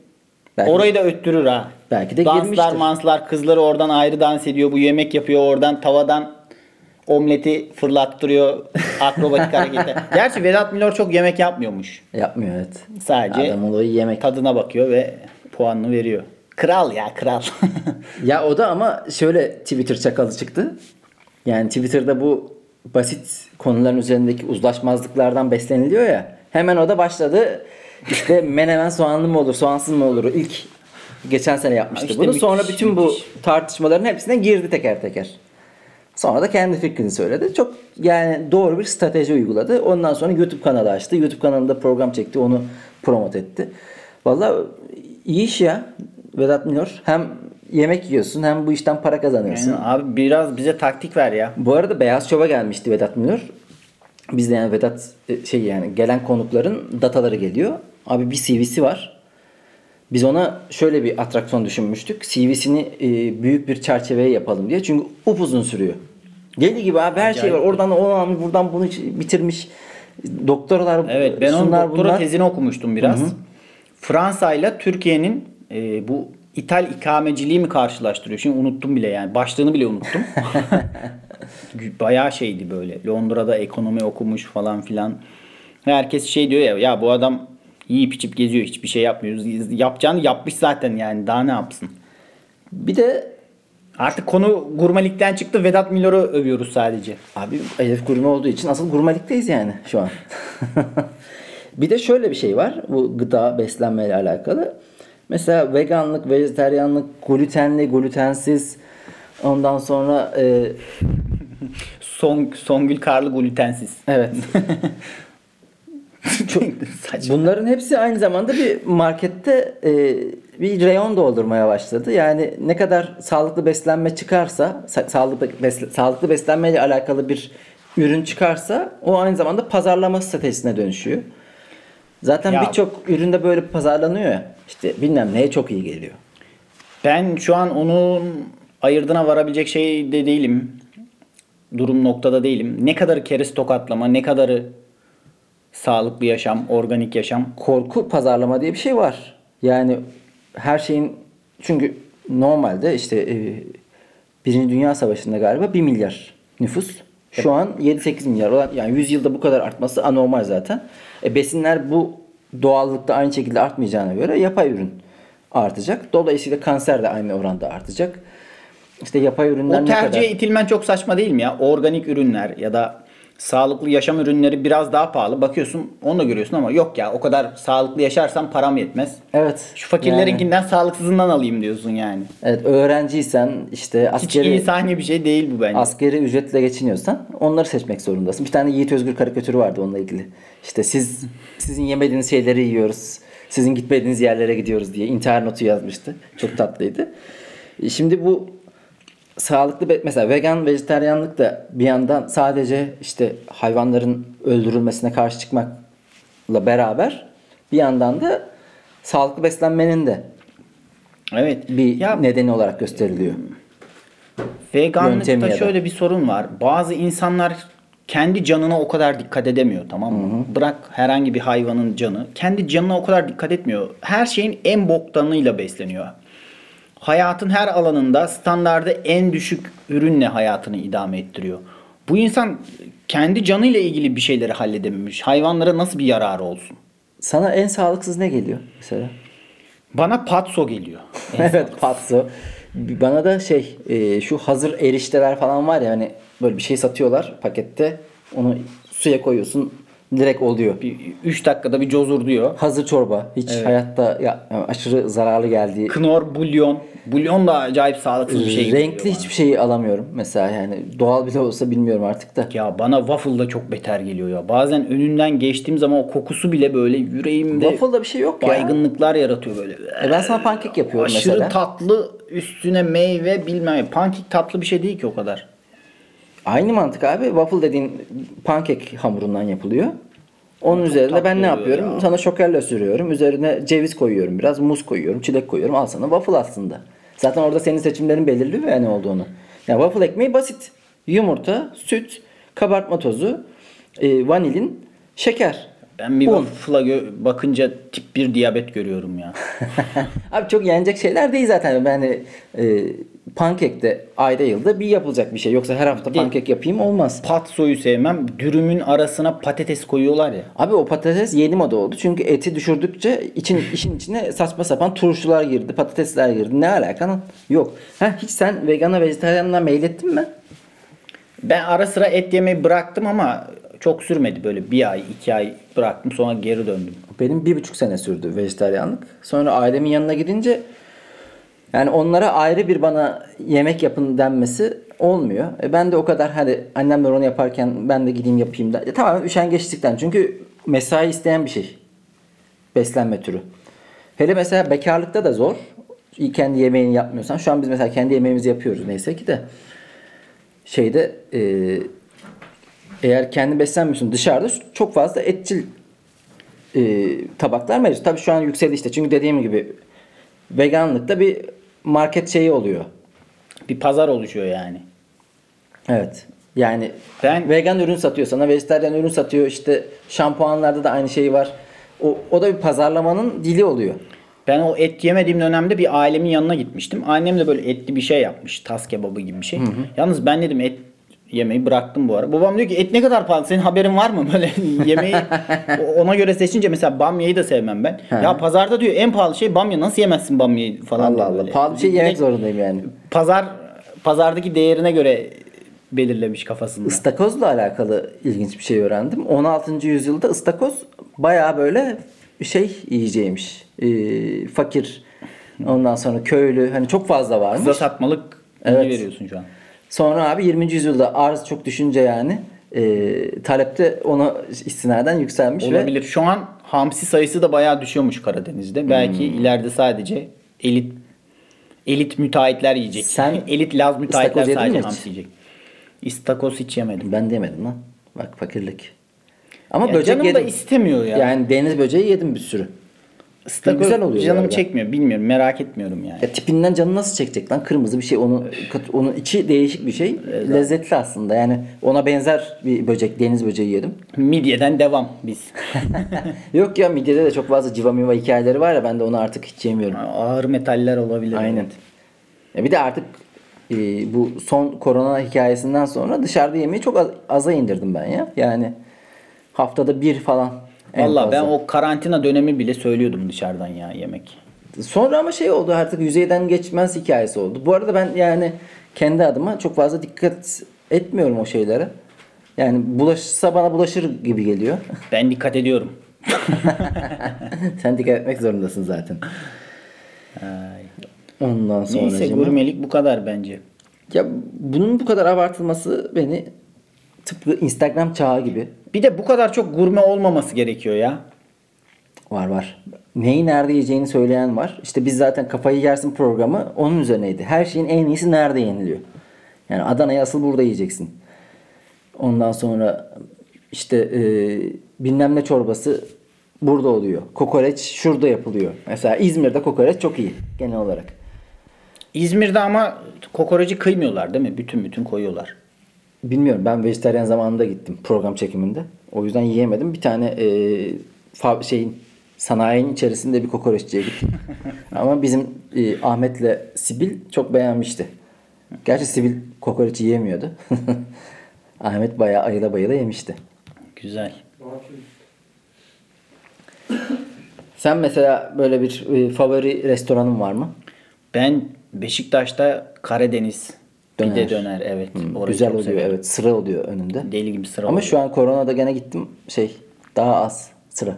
Belki- Orayı da öttürür ha. Belki de Danslar girmiştir. manslar kızları oradan ayrı dans ediyor. Bu yemek yapıyor oradan tavadan omleti fırlattırıyor akrobatik <laughs> harekete. Gerçi Vedat Milor çok yemek yapmıyormuş. Yapmıyor evet. Sadece Adam olayı yemek. tadına bakıyor ve puanını veriyor. Kral ya kral. <laughs> Ya o da ama şöyle Twitter çakalı çıktı. Yani Twitter'da bu basit konuların üzerindeki uzlaşmazlıklardan besleniliyor ya. Hemen o da başladı. İşte <laughs> menemen soğanlı mı olur, soğansız mı olur? İlk geçen sene yapmıştı İşte bunu. müthiş, Sonra bütün bu tartışmaların hepsine girdi teker teker. Sonra da kendi fikrini söyledi. Çok yani doğru bir strateji uyguladı. Ondan sonra YouTube kanalı açtı. YouTube kanalında program çekti. Onu promote etti. Vallahi iyi iş ya Vedat Milor. Hem yemek yiyorsun hem bu işten para kazanıyorsun. Yani abi biraz bize taktik ver ya. Bu arada Beyaz Şov'a gelmişti Vedat Milor. Bizde yani Vedat e, şey yani gelen konukların dataları geliyor. Abi bir CV'si var. Biz ona şöyle bir atraksiyon düşünmüştük. CV'sini e, büyük bir çerçeveye yapalım diye. Çünkü upuzun sürüyor. Deli gibi abi her şey var. Acayip. Oradan onu almış, buradan bunu bitirmiş. Doktoralar, Evet ben onun doktora bunlar. tezini okumuştum biraz. Fransa ile Türkiye'nin e, bu ithal ikameciliği mi karşılaştırıyor? Şimdi unuttum bile yani. Başlığını bile unuttum. <laughs> Bayağı şeydi böyle. Londra'da ekonomi okumuş falan filan. Herkes şey diyor ya ya bu adam yiyip içip geziyor hiçbir şey yapmıyor. Yapacağını yapmış zaten yani daha ne yapsın? Bir de Artık konu gurmelikten çıktı. Vedat Milor'u övüyoruz sadece. Abi hedef gurme olduğu için asıl gurmelikteyiz yani şu an. <laughs> bir de şöyle bir şey var. Bu gıda beslenmeyle alakalı. Mesela veganlık, vejeteryanlık, glutenli, glutensiz ondan sonra e, Son, Songül Karlı glutensiz. evet <laughs> Çok saçma. bunların hepsi aynı zamanda bir markette e, bir reyon doldurmaya başladı. Yani ne kadar sağlıklı beslenme çıkarsa, sa- sağlıklı besle- sağlıklı beslenmeyle alakalı bir ürün çıkarsa o aynı zamanda pazarlama stratejisine dönüşüyor. Zaten birçok üründe böyle pazarlanıyor ya. İşte bilmem neye çok iyi geliyor. Ben şu an onun ayırdına varabilecek şey de değilim. Durum noktada değilim. Ne kadarı keriz tokatlama, ne kadarı sağlıklı yaşam, organik yaşam. Korku pazarlama diye bir şey var. Yani her şeyin çünkü normalde işte e, Birinci Dünya Savaşı'nda galiba 1 milyar nüfus. Şu an 7-8 milyar olan yani 100 yılda bu kadar artması anormal zaten. E, besinler bu doğallıkta aynı şekilde artmayacağına göre yapay ürün artacak. Dolayısıyla kanser de aynı oranda artacak. İşte yapay ürünler O ne tercihe kadar? itilmen çok saçma değil mi ya? Organik ürünler ya da sağlıklı yaşam ürünleri biraz daha pahalı. Bakıyorsun onu da görüyorsun ama yok ya o kadar sağlıklı yaşarsam param yetmez. Evet. Şu fakirlerinkinden sağlıksızından alayım diyorsun yani. Evet öğrenciysen işte Hiç askeri insani bir şey değil bu bence. Askeri ücretle geçiniyorsan onları seçmek zorundasın. Bir tane Yiğit Özgür karikatürü vardı onunla ilgili. İşte siz sizin yemediğiniz şeyleri yiyoruz. Sizin gitmediğiniz yerlere gidiyoruz diye intihar notu yazmıştı. Çok tatlıydı. Şimdi bu sağlıklı be- mesela vegan vejeteryanlık da bir yandan sadece işte hayvanların öldürülmesine karşı çıkmakla beraber bir yandan da sağlıklı beslenmenin de evet. bir ya nedeni olarak gösteriliyor. Veganlıkta Yöntemi ya da. şöyle bir sorun var. Bazı insanlar kendi canına o kadar dikkat edemiyor tamam mı? Bırak herhangi bir hayvanın canı. Kendi canına o kadar dikkat etmiyor. Her şeyin en boktanıyla besleniyor. Hayatın her alanında standardı en düşük ürünle hayatını idame ettiriyor. Bu insan kendi canıyla ilgili bir şeyleri halledememiş. Hayvanlara nasıl bir yararı olsun? Sana en sağlıksız ne geliyor mesela? Bana patso geliyor. <laughs> evet patso. Bana da şey e, şu hazır erişteler falan var ya hani böyle bir şey satıyorlar pakette. Onu suya koyuyorsun direkt oluyor. 3 dakikada bir cozur diyor. Hazır çorba. Hiç hayatta ya, aşırı zararlı geldiği. Knor, bulyon. Bulyon da acayip sağlıksız bir şey. Renkli hiçbir şeyi alamıyorum. Mesela yani doğal bile olsa bilmiyorum artık da. Ya bana waffle da çok beter geliyor ya. Bazen önünden geçtiğim zaman o kokusu bile böyle yüreğimde Waffle'da bir şey yok ya. baygınlıklar yaratıyor böyle. E ben sana pankek yapıyorum Aşırı mesela. tatlı üstüne meyve bilmem. Pankek tatlı bir şey değil ki o kadar. Aynı mantık abi. Waffle dediğin pankek hamurundan yapılıyor. Onun çok üzerine ben ne yapıyorum? ya. Sana şokerle sürüyorum. Üzerine ceviz koyuyorum biraz. Muz koyuyorum. Çilek koyuyorum. Al sana waffle aslında. Zaten orada senin seçimlerin belirliyor ya ne olduğunu. Yani waffle ekmeği basit. Yumurta, süt, kabartma tozu, e, vanilin, şeker. Ben bir waffle'a gö- bakınca tip 1 diyabet görüyorum ya. <laughs> Abi çok yenecek şeyler değil zaten. Yani e, pankek de ayda yılda bir yapılacak bir şey. Yoksa her hafta Değil. pankek yapayım olmaz. Patsoyu sevmem. Dürümün arasına patates koyuyorlar ya. Abi o patates yeni moda oldu. Çünkü eti düşürdükçe için <laughs> işin içine saçma sapan turşular girdi, patatesler girdi. Ne alaka? Yok. Ha hiç sen vegana vejetaryenle meylettin mi? Ben ara sıra et yemeyi bıraktım ama çok sürmedi böyle bir ay iki ay bıraktım sonra geri döndüm. Benim bir buçuk sene sürdü vejetaryenlik. Sonra ailemin yanına gidince yani onlara ayrı bir bana yemek yapın denmesi olmuyor. E ben de o kadar hadi annemler onu yaparken ben de gideyim yapayım da. E tamamen üşengeçlikten. Çünkü mesai isteyen bir şey. Beslenme türü. Hele mesela bekarlıkta da zor. Kendi yemeğini yapmıyorsan. Şu an biz mesela kendi yemeğimizi yapıyoruz neyse ki de. Şeyde e, eğer kendi beslenmiyorsun dışarıda çok fazla etçil e, tabaklar mevcut. Tabii şu an yükseldi işte. Çünkü dediğim gibi veganlıkta bir market şeyi oluyor. Bir pazar oluşuyor yani. Evet. Yani Ben- vegan ürün satıyor sana, vejetaryen ürün satıyor. İşte şampuanlarda da aynı şey var. O, o da bir pazarlamanın dili oluyor. Ben o et yemediğim dönemde bir ailemin yanına gitmiştim. Annem de böyle etli bir şey yapmış. Tas kebabı gibi bir şey. Yalnız ben dedim et yemeği bıraktım bu ara. Babam diyor ki et ne kadar pahalı senin haberin var mı? <laughs> Böyle yemeği ona göre seçince mesela bamyayı da sevmem ben. Ya pazarda diyor en pahalı şey bamya nasıl yemezsin bamyayı falan Allah Allah. böyle. Pahalı bir şey Direkt yemek zorundayım yani. Pazar pazardaki değerine göre belirlemiş kafasında. Istakozla alakalı ilginç bir şey öğrendim. 16. yüzyılda ıstakoz bayağı böyle şey yiyeceğiymiş. Ee, fakir. Ondan sonra köylü. Hani çok fazla varmış. Kıza satmalık Evet. veriyorsun şu an. Sonra abi 20. yüzyılda arz çok düşünce yani e, talepte ona istinaden yükselmiş Olabilir. Şu an hamsi sayısı da bayağı düşüyormuş Karadeniz'de. Belki Hmm. ileride sadece elit elit müteahhitler yiyecek. Sen <laughs> elit Laz müteahhitler sadece mi hiç? hamsi yiyecek. İstakoz hiç yemedim. ve ben de yemedim lan. Bak fakirlik. Ama Ya böcek canım da yedim. istemiyor ya. Yani deniz böceği yedim bir sürü. İstakoz güzel oluyor canım arada. çekmiyor. Bilmiyorum. Merak etmiyorum yani. Ya tipinden canı nasıl çekecek lan? Kırmızı bir şey. Onun onun içi değişik bir şey. Lezzetli aslında. Yani ona benzer bir böcek, deniz böceği yedim. Midyeden devam biz. <laughs> Yok ya midyede de çok fazla civa miva hikayeleri var ya ben de onu artık hiç yemiyorum. Ağır metaller olabilir. Aynen. evet. Ya bir de artık e, bu son korona hikayesinden sonra dışarıda yemeği çok az, aza indirdim ben ya. Yani haftada bir falan. Valla ben o karantina dönemi bile söylüyordum dışarıdan ya yemek. Sonra ama şey oldu artık yüzeyden geçmez hikayesi oldu. Bu arada ben yani kendi adıma çok fazla dikkat etmiyorum o şeylere. Yani bulaşsa bana bulaşır gibi geliyor. <laughs> Ben dikkat ediyorum. <laughs> Sen dikkat etmek zorundasın zaten. Ay. Ondan sonra Neyse gurmelik bu kadar bence. Ya bunun bu kadar abartılması beni tıpkı Instagram çağı gibi Bir de bu kadar çok gurme olmaması gerekiyor ya. Var var. Neyi nerede yiyeceğini söyleyen var. İşte biz zaten kafayı yersin programı onun üzerineydi. Her şeyin en iyisi nerede yeniliyor. Yani Adana'yı asıl burada yiyeceksin. Ondan sonra işte e, bilmem ne çorbası burada oluyor. Kokoreç şurada yapılıyor. Mesela İzmir'de kokoreç çok iyi genel olarak. İzmir'de ama kokoreci kıymıyorlar değil mi? Bütün bütün koyuyorlar. Bilmiyorum ben vejetaryen zamanında gittim program çekiminde. O yüzden yiyemedim. Bir tane e, şeyin sanayinin içerisinde bir kokoreççiye gittim. <laughs> Ama bizim e, Ahmet'le Sibil çok beğenmişti. Gerçi Sibil kokoreç yiyemiyordu. <laughs> Ahmet bayağı ayıla bayıla yemişti. Güzel. Sen mesela böyle bir e, favori restoranın var mı? Ben Beşiktaş'ta Karadeniz Döner. pide döner evet. Orayı Güzel oluyor severim. evet. Sıra oluyor önünde. Deli gibi sıra Ama oluyor. şu an koronada gene gittim şey daha az sıra.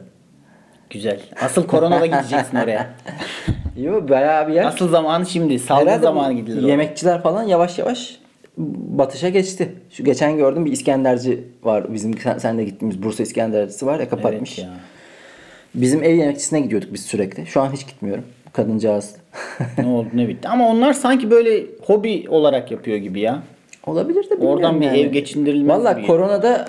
Güzel. Asıl koronada <laughs> gideceksin oraya. <laughs> Yo bayağı bir yer. Asıl zamanı şimdi. Salgın zamanı gidilir. oraya. Yemekçiler falan yavaş yavaş batışa geçti. Şu geçen gördüm bir İskenderci var. Bizim sen, sen de gittiğimiz Bursa İskendercisi var ya kapatmış. Evet ya. Bizim ev yemekçisine gidiyorduk biz sürekli. Şu an hiç gitmiyorum. Kadıncağız. ne oldu ne bitti. Ama onlar sanki böyle hobi olarak yapıyor gibi ya. Olabilir de Oradan bir yani. ev geçindirilmez Valla koronada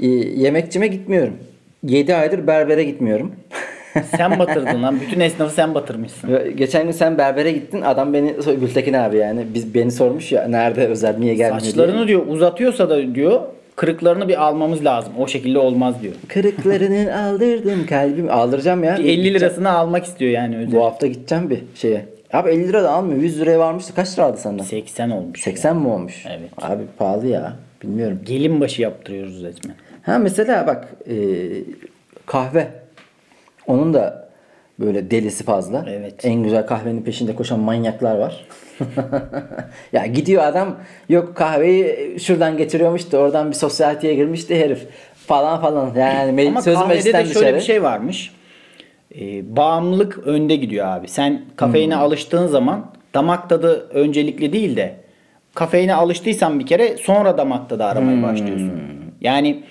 e, yemekçime gitmiyorum. 7 aydır berbere gitmiyorum. <laughs> Sen batırdın lan. Bütün esnafı sen batırmışsın. Geçen gün sen berbere gittin. Adam beni Gültekin abi yani biz beni sormuş ya nerede özel niye gelmiyor diye. Saçlarını diyor uzatıyorsa da diyor kırıklarını bir almamız lazım. O şekilde olmaz diyor. Kırıklarını <laughs> aldırdım kalbim. Aldıracağım ya. Bir 50 lirasını almak istiyor yani özel. Bu hafta gideceğim bir şeye. Abi 50 lira da almıyor. 100 liraya varmıştı. Kaç lira aldı senden? 80 olmuş. 80 mi olmuş? Evet. Abi pahalı ya. Bilmiyorum. Gelin başı yaptırıyoruz resmen. Ha mesela bak e, kahve. Onun da böyle delisi fazla. Evet. En güzel kahvenin peşinde koşan manyaklar var. <laughs> ya gidiyor adam yok kahveyi şuradan getiriyormuş da oradan bir sosyeteye girmişti herif falan falan. Yani Ama söz kahvede de şöyle dışarı. bir şey varmış. Ee, bağımlılık önde gidiyor abi. Sen kafeine alıştığın zaman damak tadı öncelikli değil de kafeine alıştıysan bir kere sonra damak tadı aramaya başlıyorsun. Yani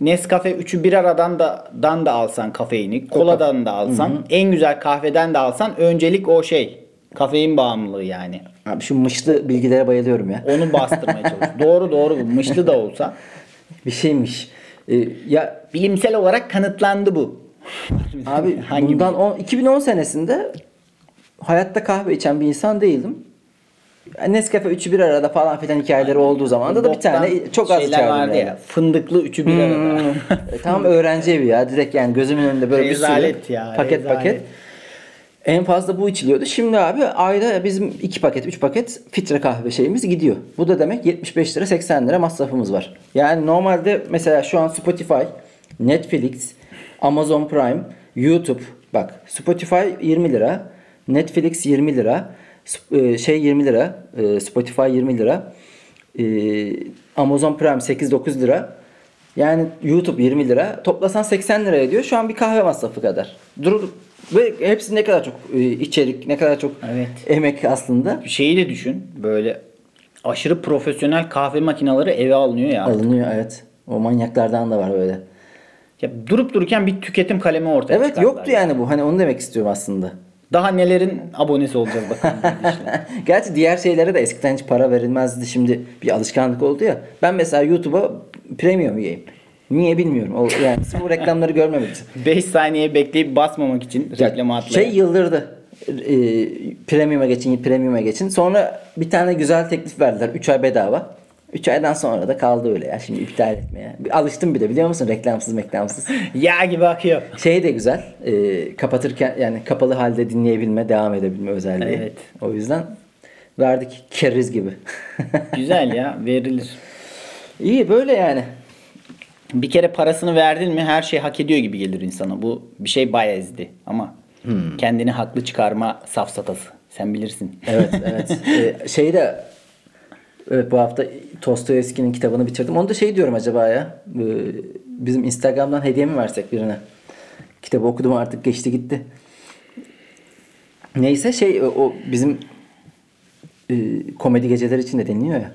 Nescafe 3'ü bir aradan da, dan da alsan kafeini, koladan da alsan, en güzel kahveden de alsan öncelik o şey. Kafein bağımlılığı yani. Abi şu mışlı bilgilere bayılıyorum ya. Onu bastırmaya çalış. <laughs> doğru doğru bu. Mışlı da olsa. <laughs> Bir şeymiş. E, ya Bilimsel olarak kanıtlandı bu. Abi <laughs> Hangi bundan on- 2010 senesinde hayatta kahve içen bir insan değildim. Yani Nescafe üçü bir arada falan filan hikayeleri olduğu zaman da, da bir tane çok az içerdim vardı yani. ya. Fındıklı üçü bir arada. E, Tam öğrenci evi ya. Direkt yani gözümün önünde böyle Rezalet bir sürü ya, paket rezalet. paket. En fazla bu içiliyordu. Şimdi abi ayda bizim iki paket, üç paket filtre kahve şeyimiz gidiyor. Bu da demek 75 lira 80 lira masrafımız var. Yani normalde mesela şu an Spotify, Netflix, Amazon Prime, YouTube bak Spotify 20 lira, Netflix 20 lira, şey 20 lira, e, Spotify 20 lira, e, Amazon Prime 8-9 lira. Yani YouTube 20 lira. Toplasan 80 lira ediyor. Şu an bir kahve masrafı kadar. Dur ve hepsi ne kadar çok e, içerik, ne kadar çok Evet. emek aslında. Şeyi de düşün. Böyle aşırı profesyonel kahve makineleri eve alınıyor ya. Alınıyor evet. O manyaklardan da var öyle. ya durup dururken bir tüketim kalemi ortaya Evet çıkardılar yoktu ya. yani bu. Hani onu demek istiyorum aslında. Daha nelerin abonesi olacağız bakalım. <laughs> Gerçi diğer şeylere de eskiden hiç para verilmezdi. Şimdi bir alışkanlık oldu ya. Ben mesela YouTube'a premium üyeyim. Niye bilmiyorum. O, yani bu reklamları görmemek için. <laughs> 5 saniye bekleyip basmamak için Ya, reklamı atlaya. Şey yıldırdı. E, premium'a geçin, premium'a geçin. Sonra bir tane güzel teklif verdiler. 3 ay bedava. 3 aydan sonra da kaldı öyle ya. Şimdi iptal etmeye. Alıştım bir de biliyor musun? Reklamsız reklamsız. <laughs> Yağ gibi akıyor. Şey de güzel. e, kapatırken yani kapalı halde dinleyebilme, devam edebilme özelliği. Evet. O yüzden verdik keriz gibi. <laughs> Güzel ya verilir. İyi böyle yani. Bir kere parasını verdin mi her şey hak ediyor gibi gelir insana. Bu bir şey bayezdi ama Hmm. kendini haklı çıkarma safsatası. Sen bilirsin. Evet evet. ee, <laughs> şeyi de evet bu hafta Dostoyevski'nin kitabını bitirdim. Onu da şey diyorum acaba ya. bizim Instagram'dan hediye mi versek birine? Kitabı okudum artık geçti gitti. Neyse şey o- bizim ee, komedi geceleri için de deniliyor ya.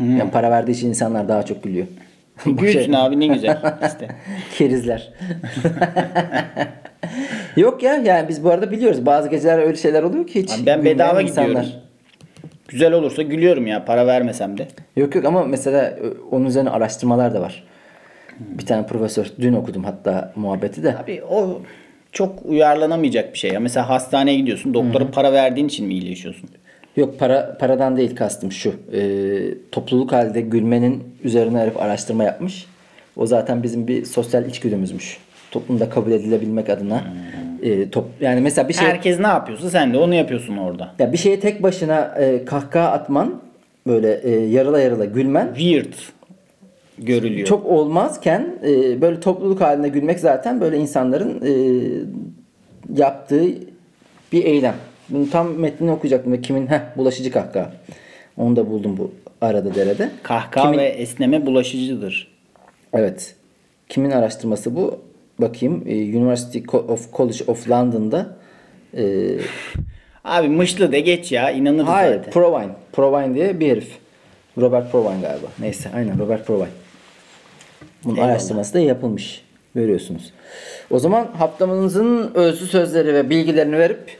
Yani para verdiği için insanlar daha çok gülüyor. <laughs> Gülsün şey- abi ne güzel. İşte. <laughs> Kerizler. <laughs> Yok ya yani biz bu arada biliyoruz bazı geceler öyle şeyler oluyor ki hiç Abi ben bedava insanlar. gidiyorum. Güzel olursa gülüyorum ya para vermesem de. Yok yok ama mesela e, onun üzerine araştırmalar da var. Bir tane profesör dün okudum hatta muhabbeti de. Abi o çok uyarlanamayacak bir şey ya. Mesela hastaneye gidiyorsun. Doktora para verdiğin için mi iyileşiyorsun? Yok para paradan değil kastım şu. e, topluluk halde gülmenin üzerine herif araştırma yapmış. O zaten bizim bir sosyal içgüdümüzmüş. Toplumda kabul edilebilmek adına. E, top, yani mesela bir şey Herkes ne yapıyorsa sen de onu yapıyorsun orada. ya bir şeye tek başına e, kahkaha atman böyle e, yarıla yarıla gülmen Weird görülüyor. çok olmazken e, böyle topluluk halinde gülmek zaten böyle insanların e, yaptığı bir eylem. Bunu tam metnini okuyacaktım kimin heh, bulaşıcı kahkaha. Onu da buldum bu arada derede. Kahkaha Kimin- ve esneme bulaşıcıdır. Evet. Kimin araştırması bu? Bakayım. E, University of College of London'da e, Abi mışlı de geç ya inanırız Hayır, zaten. Provine. Provine diye bir herif. Robert Provine galiba. Neyse, aynen Robert Provine. Bunun Eyvallah. araştırması da yapılmış. Görüyorsunuz. O zaman haftamızın özlü sözleri ve bilgilerini verip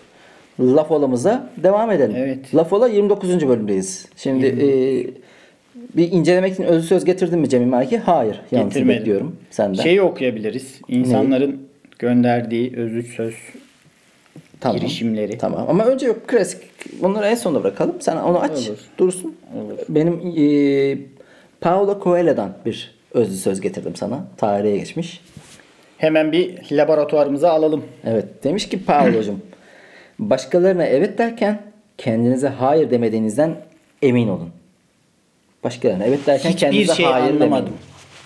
laf olamıza devam edelim. Evet. Laf ola 29. bölümdeyiz. Şimdi e, bir incelemek için özlü söz getirdin mi Cemil Maki? Hayır. Getirmedim. bekliyorum senden. Şeyi okuyabiliriz. İnsanların gönderdiği özlü söz tamam. girişimleri. Tamam ama önce yok klasik. Bunları en sonuna bırakalım. Sen onu aç. Olur. Dursun. Olur. Benim e, Paulo Coelho'dan bir özlü söz getirdim sana. Tarihe geçmiş. Hemen bir laboratuvarımıza alalım. Evet. Demiş ki Paulo'cum <clears throat> Başkalarına evet derken kendinize hayır demediğinizden emin olun. Başkalarına evet derken Hiçbir kendinize şey hayır anlamadım. demeyin.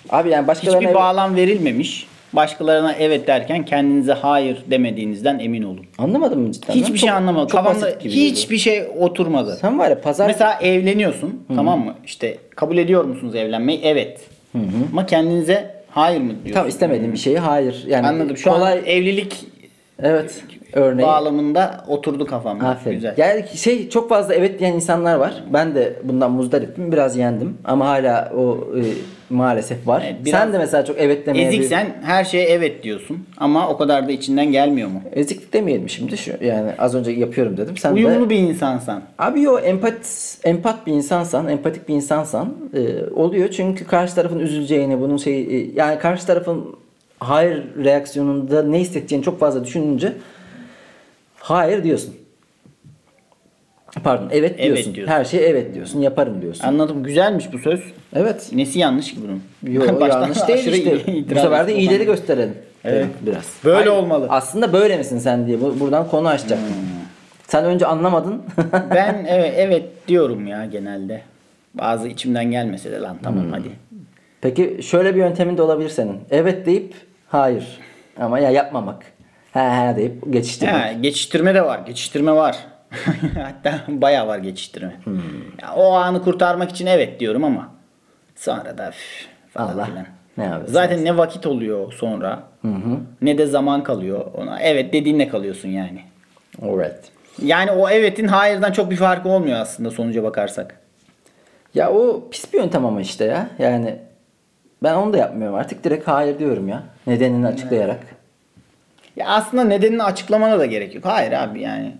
Abi yani başkalarına Hiçbir evet- bağlam verilmemiş. Başkalarına evet derken kendinize hayır demediğinizden emin olun. Anlamadın mı cidden? Hiçbir Çok- şey anlamadım. çok Kafamda hiçbir şey oturmadı. Sen var ya pazar Mesela evleniyorsun tamam mı? İşte kabul ediyor musunuz evlenmeyi? Evet. Ama kendinize hayır mı diyorsun? tam istemediğin bir şeyi hayır. Yani Anladım. Şu kolay an evlilik evet örneği. bağlamında oturdu kafamda. Aferin. Güzel. Yani şey çok fazla evet diyen insanlar var. Ben de bundan muzdariptim. Biraz yendim. Ama hala o e, maalesef var. Evet, Sen de mesela çok evet demeye bir- Eziksen her şeye evet diyorsun. Ama o kadar da içinden gelmiyor mu? Eziklik demeyelim şimdi şu yani az önce yapıyorum dedim. Sen Uyumlu de bir insansan. Abi yo empat empat bir insansan, empatik bir insansan e, oluyor çünkü karşı tarafın üzüleceğini, bunun şey e, yani karşı tarafın hayır reaksiyonunda ne hissedeceğini çok fazla düşününce hayır diyorsun. Pardon, evet Evet diyorsun. diyorsun. Her şeye evet diyorsun, yaparım diyorsun. Anladım. Güzelmiş bu söz. Evet. Nesi yanlış ki bunun? <laughs> Yo, Ben baştan yanlış değil işte. <laughs> Bu sefer de iyileri gösterelim. Evet. Biraz. Böyle olmalı. Aslında böyle misin sen diye bu- buradan konu açacaktım. Hmm. Sen önce anlamadın. Ben <laughs> evet, evet diyorum ya genelde. Bazı içimden gelmese de lan tamam hadi. Peki şöyle bir yöntemin de olabilir senin. Evet deyip hayır. Ama ya yapmamak. He he deyip geçiştirmek. Ha, geçiştirme de var. Geçiştirme var. <laughs> Hatta bayağı var geçiştirme. Hmm. Ya, o anı kurtarmak için evet diyorum ama sonra da üf, falan Allah filan. ne yapıyorsun? Zaten ne vakit oluyor sonra ne de zaman kalıyor ona. Evet dediğinle kalıyorsun yani. Alright. Yani o evetin hayırdan çok bir farkı olmuyor aslında sonuca bakarsak. Ya o pis bir yöntem ama işte ya. Yani ben onu da yapmıyorum artık. Direkt hayır diyorum ya. Nedenini açıklayarak. Ya aslında nedenini açıklamana da gerek yok. Hayır abi yani.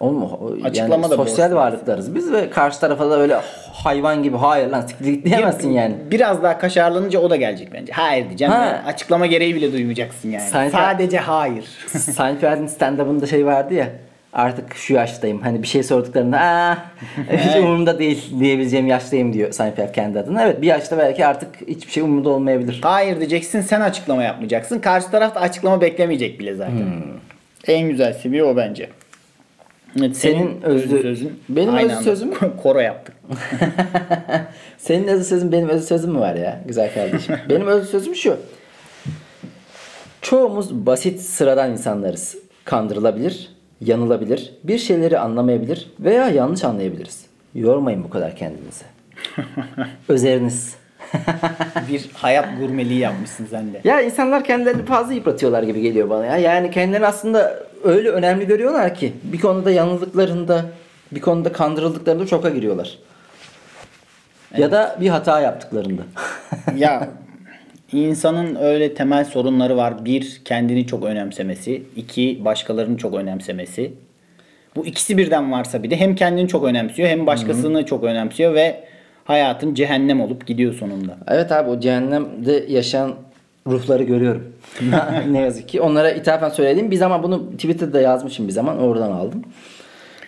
Olma. Açıklama yani da sosyal varlıklarız biz ve karşı tarafa da öyle hayvan gibi hayır lan siktir git diyemezsin yani. Biraz daha kaşarlanınca o da gelecek bence. Hayır diyeceğim. Ha. ya. Açıklama gereği bile duymayacaksın yani. Seinfeld- Sadece hayır. <laughs> Seinfeld'in stand-up'ında şey vardı ya. Artık şu yaştayım. Hani bir şey sorduklarında aa <laughs> hiç umurumda değil diyebileceğim yaştayım diyor Seinfeld kendi adına. Evet bir yaşta belki artık hiçbir şey umurumda olmayabilir. hayır diyeceksin sen açıklama yapmayacaksın. Karşı taraf da açıklama beklemeyecek bile zaten. Hmm. En güzel seviye o bence. Evet, Senin özlü- benim Aynı özlü sözüm? <laughs> Koro yaptık. <laughs> Senin özlü sözün benim özlü sözüm mü var ya güzel kardeşim? benim özlü sözüm şu. Çoğumuz basit sıradan insanlarız. Kandırılabilir, yanılabilir, bir şeyleri anlamayabilir veya yanlış anlayabiliriz. Yormayın bu kadar kendinizi. <laughs> Özeriniz. <laughs> Bir hayat gurmeliği yapmışsın sen de. Ya insanlar kendilerini fazla yıpratıyorlar gibi geliyor bana ya. Yani kendilerini aslında öyle önemli görüyorlar ki bir konuda yanıldıklarında, bir konuda kandırıldıklarında şoka giriyorlar. Ya da bir hata yaptıklarında. ya <laughs> insanın öyle temel sorunları var. Bir, kendini çok önemsemesi. iki başkalarını çok önemsemesi. Bu ikisi birden varsa bir de hem kendini çok önemsiyor hem başkasını çok önemsiyor ve hayatın cehennem olup gidiyor sonunda. evet abi o cehennemde yaşayan ruhları görüyorum. <laughs> ne yazık ki. Onlara ithafen söylediğim bir zaman bunu Twitter'da yazmışım bir zaman oradan aldım.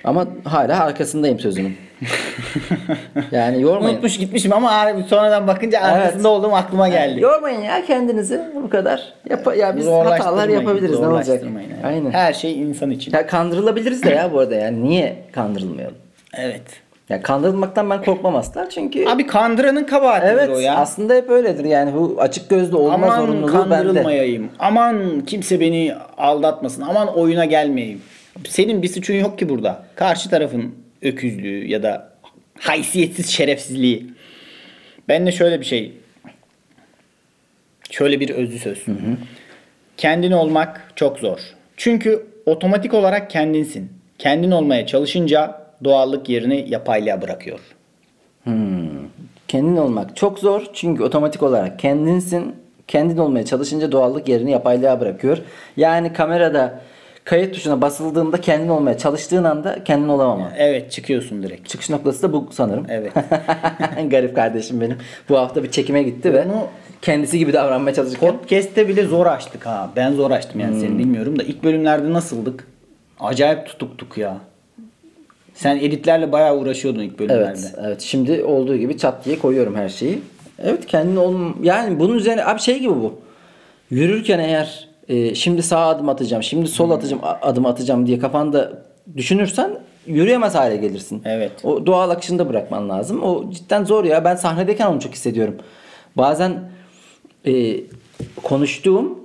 Ama hala arkasındayım sözümün. yani yormayın. Unutmuş gitmişim ama sonradan bakınca Evet. arkasında olduğum aklıma geldi. Yormayın ya kendinizi bu kadar. Yap ya biz hatalar yapabiliriz ne olacak? yani. Aynen. Her şey insan için. Ya kandırılabiliriz de ya bu arada yani niye kandırılmayalım? Evet. Ya kandırılmaktan ben korkmam asla çünkü Abi kandıranın kabahatidir evet o ya. aslında hep öyledir yani bu açık gözlü olma Aman zorunluluğu bende. kandırılmayayım. Aman kimse beni aldatmasın. Aman oyuna gelmeyeyim. Senin bir suçun yok ki burada. Karşı tarafın öküzlüğü ya da haysiyetsiz şerefsizliği. Ben de şöyle bir şey. Şöyle bir özlü söz. Kendin olmak çok zor. Çünkü otomatik olarak kendinsin. Kendin olmaya çalışınca doğallık yerini yapaylığa bırakıyor. Kendin olmak çok zor çünkü otomatik olarak kendinsin. Kendin olmaya çalışınca doğallık yerini yapaylığa bırakıyor. Yani kamerada kayıt tuşuna basıldığında kendin olmaya çalıştığın anda kendin olamama. Evet çıkıyorsun direkt. Çıkış noktası da bu sanırım. Evet. <laughs> Garip kardeşim benim. Bu hafta bir çekime gitti ve kendisi gibi davranmaya çalışırken Podcast'te bile zor açtık ha. Ben zor açtım yani seni bilmiyorum da. ilk bölümlerde nasıldık? Acayip tutuktuk ya. Sen editlerle bayağı uğraşıyordun ilk bölümlerde. Evet, evet. Şimdi olduğu gibi çat diye koyuyorum her şeyi. Evet kendin olm yani bunun üzerine abi şey gibi bu. Yürürken eğer e, şimdi sağ adım atacağım, şimdi sol atacağım, adım atacağım diye kafanda düşünürsen yürüyemez hale gelirsin. Evet. O doğal akışında bırakman lazım. O cidden zor ya. Ben sahnedeyken onu çok hissediyorum. Bazen e, konuştuğum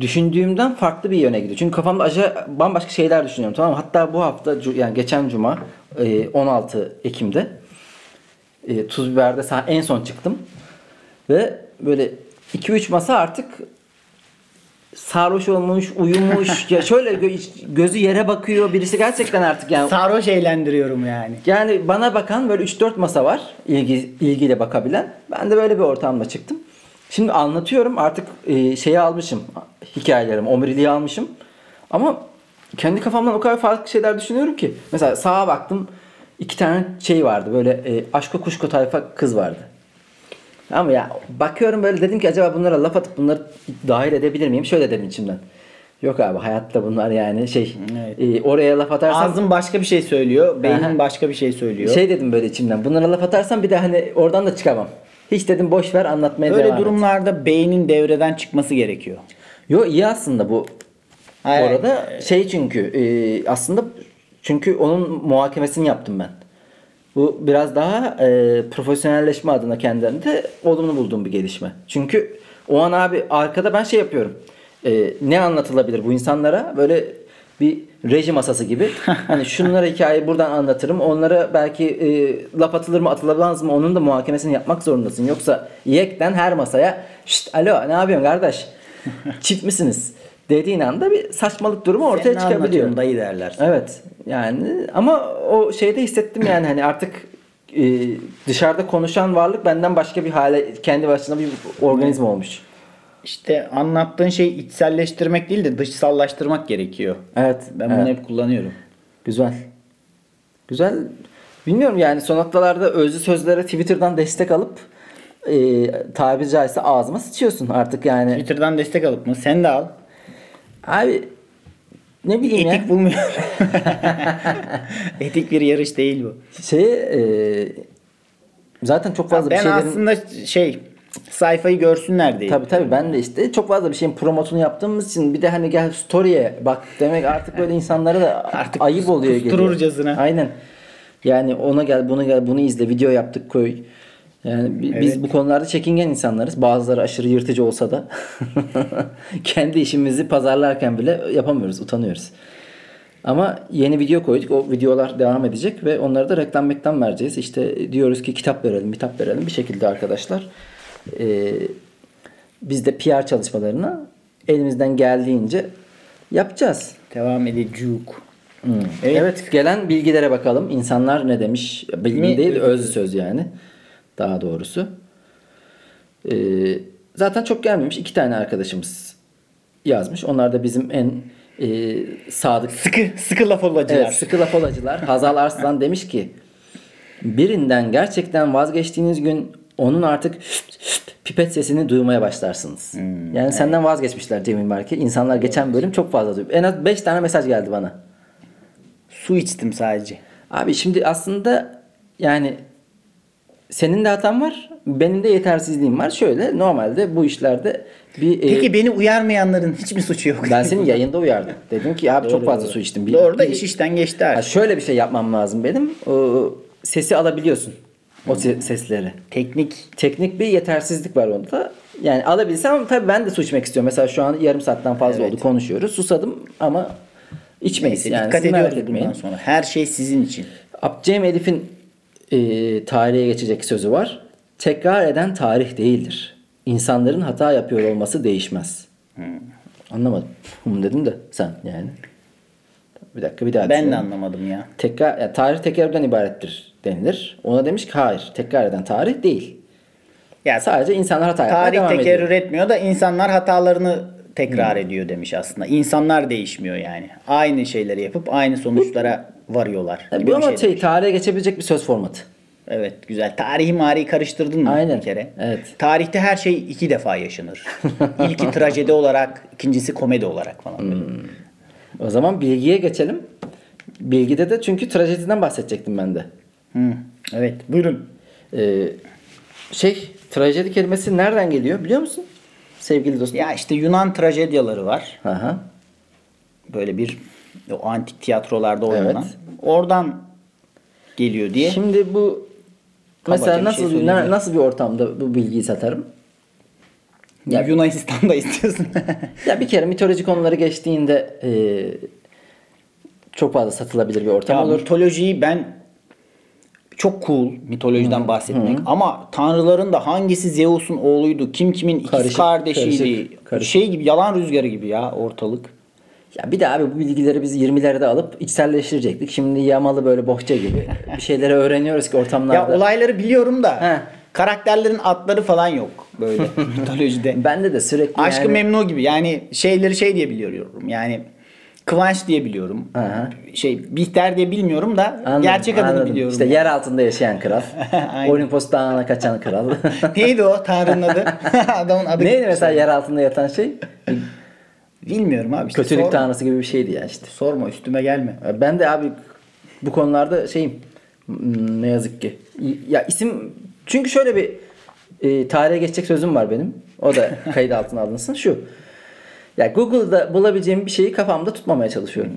düşündüğümden farklı bir yöne gidiyor. Çünkü kafamda acayip bambaşka şeyler düşünüyorum. Tamam mı? Hatta bu hafta yani geçen cuma e, 16 Ekim'de e, Tuz Biber'de en son çıktım. Ve böyle 2-3 masa artık sarhoş olmuş, uyumuş. <laughs> ya şöyle gö- gözü yere bakıyor. Birisi gerçekten artık yani Sarhoş eğlendiriyorum yani. yani bana bakan böyle 3-4 masa var ilgi, ilgiyle bakabilen. Ben de böyle bir ortamda çıktım. Şimdi anlatıyorum artık e, şeyi almışım hikayelerimi, omuriliği almışım. Ama kendi kafamdan o kadar farklı şeyler düşünüyorum ki. Mesela sağa baktım iki tane şey vardı böyle e, aşko kuşko tayfa kız vardı. Ama ya bakıyorum böyle dedim ki acaba bunlara laf atıp bunları dahil edebilir miyim? Şöyle dedim içimden. Yok abi hayatta bunlar yani şey Evet. e, oraya laf atarsam Ağzın başka bir şey söylüyor, beynin Aha. başka bir şey söylüyor. şey dedim böyle içimden. Bunlara laf atarsam bir de hani oradan da çıkamam. Hiç dedim boş ver anlatmaya Böyle devam et. durumlarda beynin devreden çıkması gerekiyor. Yo iyi aslında bu. Hayır. Orada şey çünkü e, aslında çünkü onun muhakemesini yaptım ben. Bu biraz daha e, profesyonelleşme adına kendilerinde olumlu bulduğum bir gelişme. Çünkü o an abi arkada ben şey yapıyorum. E, ne anlatılabilir bu insanlara? Böyle bir reji masası gibi. <laughs> hani şunlara hikayeyi buradan anlatırım. Onlara belki e, laf atılır mı atılamaz mı onun da muhakemesini yapmak zorundasın. Yoksa yekten her masaya şşt alo ne yapıyorsun kardeş? <laughs> Çift misiniz? Dediğin anda bir saçmalık durumu ortaya Sen ne çıkabiliyor. dayı derler. Evet. Yani ama o şeyde hissettim yani hani artık e, dışarıda konuşan varlık benden başka bir hale kendi başına bir organizma olmuş. İşte anlattığın şeyi içselleştirmek değil de dışsallaştırmak gerekiyor. Evet. Ben evet. bunu hep kullanıyorum. Güzel. Güzel. Bilmiyorum yani son noktalarda özlü sözlere Twitter'dan destek alıp e, tabiri caizse ağzıma sıçıyorsun artık yani. Twitter'dan destek alıp mı? Sen de al. Abi ne bileyim Etik ya. bulmuyor. <laughs> Etik bir yarış değil bu. Şey e, zaten çok fazla ben bir şeylerin... aslında şey sayfayı görsünler diye. Tabii tabii ben de işte çok fazla bir şeyin promotunu yaptığımız için bir de hani gel story'e bak demek artık böyle insanlara da <laughs> Artık ayıp oluyor kustururcasına. Aynen. Yani ona gel bunu gel bunu izle video yaptık koy. Yani bi- biz Evet. bu konularda çekingen insanlarız. Bazıları aşırı yırtıcı olsa da <laughs> kendi işimizi pazarlarken bile yapamıyoruz, utanıyoruz. Ama yeni video koyduk. O videolar devam edecek ve onları da reklam meklam vereceğiz. İşte diyoruz ki kitap verelim, kitap verelim bir şekilde arkadaşlar. Ee, biz de PR çalışmalarını elimizden geldiğince yapacağız. Devam edecek. Evet. Evet. gelen bilgilere bakalım. İnsanlar ne demiş? Bilgi değil, öz söz yani. Daha doğrusu. Ee, zaten çok gelmemiş. İki tane arkadaşımız yazmış. Onlar da bizim en e, sadık Sıkı sıkı laf olacaklar. Evet, sıkı laf olacılar. Hazal Arslan demiş ki birinden gerçekten vazgeçtiğiniz gün onun artık pipet sesini duymaya başlarsınız. yani senden vazgeçmişler Cemil Berke. İnsanlar geçen bölüm çok fazla duyuyor. En az 5 tane mesaj geldi bana. Su içtim sadece. Abi şimdi aslında yani senin de hatan var. Benim de yetersizliğim var. Şöyle normalde bu işlerde bir e, Peki beni uyarmayanların hiç mi suçu yok? ben senin yayında uyardım. Dedim ki abi çok fazla Doğru. su içtim. Bir- Doğru da bir- iş işten geçti Ha, artık. şöyle bir şey yapmam lazım benim. O, sesi alabiliyorsun. O se- sesleri. Teknik Teknik bir yetersizlik var onda. Yani alabilsem ama tabii ben de su içmek istiyorum. Mesela şu an yarım saatten fazla Evet. oldu konuşuyoruz. Susadım ama içmeyiz. neyse yani dikkat ediyoruz bundan sonra. Her şey sizin için. Abdülcem Elif'in e, tarihe geçecek sözü var. Tekrar eden tarih değildir. İnsanların hata yapıyor olması değişmez. Anlamadım. Hım dedim de sen yani. Bir dakika bir daha Ben de anlamadım ya. tekrar yani tarih tekrardan ibarettir denilir. Ona demiş ki hayır tekrar eden tarih değil. Ya Sadece insanlar hata yapmaya tarih devam tekerrür ediyor. etmiyor da insanlar hatalarını tekrar ediyor demiş aslında. İnsanlar değişmiyor yani. Aynı şeyleri yapıp aynı sonuçlara varıyorlar. Gibi bu ama şey tarihe geçebilecek bir söz formatı. Evet güzel. Tarihi mariyi karıştırdın mı Aynen, bir kere? evet. Tarihte her şey iki defa yaşanır. <laughs> İlki trajedi olarak, ikincisi komedi olarak falan. Hmm. O zaman bilgiye geçelim. Bilgide de çünkü trajediden bahsedecektim ben de. Hı, Evet buyurun. Ee, şey trajedi kelimesi nereden geliyor biliyor musun? sevgili dostum? Ya işte Yunan trajedyaları var. Aha. Böyle bir o antik tiyatrolarda oynanan. Evet. Oradan geliyor diye. Şimdi bu Kabaca mesela bir nasıl şey na- söyleyeyim. nasıl bir ortamda bu bilgiyi satarım? Ya- Yunanistan'da <laughs> istiyorsun. Ya bir kere mitoloji konuları geçtiğinde e, çok fazla satılabilir bir ortam ya olur. mitolojiyi ben çok cool mitolojiden bahsetmek ama tanrıların da hangisi Zeus'un oğluydu, kim kimin ikiz Karışık, kardeşiydi. karışık, karışık. Şey gibi yalan rüzgarı gibi ya ortalık. Ya bir de abi bu bilgileri biz 20'lerde alıp içselleştirecektik. Şimdi yamalı böyle bohça gibi bir şeyleri öğreniyoruz ki ortamlarda. Ya olayları biliyorum da He. karakterlerin adları falan yok böyle <laughs> mitolojide. Bende de sürekli Aşkı yani... Memnu gibi yani şeyleri şey diye biliyorum yani Kıvanç diye biliyorum. Aha. Şey Bihter diye bilmiyorum da Anladım, gerçek adını anladım. biliyorum. İşte yani. yer altında yaşayan kral. <laughs> Olimpos dağına kaçan kral. <laughs> Neydi o Tanrı'nın adı? Adamın adı. Neydi mesela yer altında yatan şey? Bilmiyorum abi. işte Kötülük sorma. tanrısı gibi bir şeydi ya işte. Sorma üstüme gelme. Ben de abi bu konularda şeyim hmm, ne yazık ki. Ya isim çünkü şöyle bir e, tarihe geçecek sözüm var benim. O da <laughs> kayıt altına alınsın. Şu. Ya Google'da bulabileceğim bir şeyi kafamda tutmamaya çalışıyorum.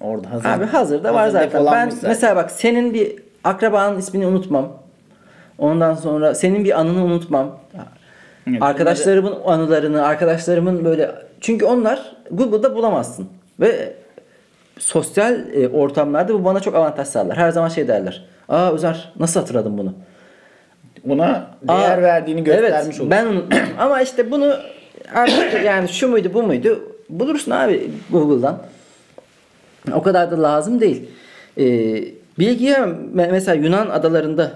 Orada hazır. Abi hazırda var hazır zaten. Ben zaten. mesela bak senin bir akrabanın ismini unutmam. Ondan sonra senin bir anını unutmam. Evet, Arkadaşlarımın anılarını, arkadaşlarımın böyle çünkü onlar Google'da bulamazsın. Ve sosyal e, ortamlarda bu bana çok avantaj sağlar. Her zaman şey derler. Aa Özer nasıl hatırladın bunu? ona değer Aa, verdiğini göstermiş evet, olur. Ben. <clears throat> Ama işte bunu artık <clears throat> yani şu muydu bu muydu bulursun abi Google'dan. O kadar da lazım değil. Ee, bilgiye me- mesela Yunan adalarında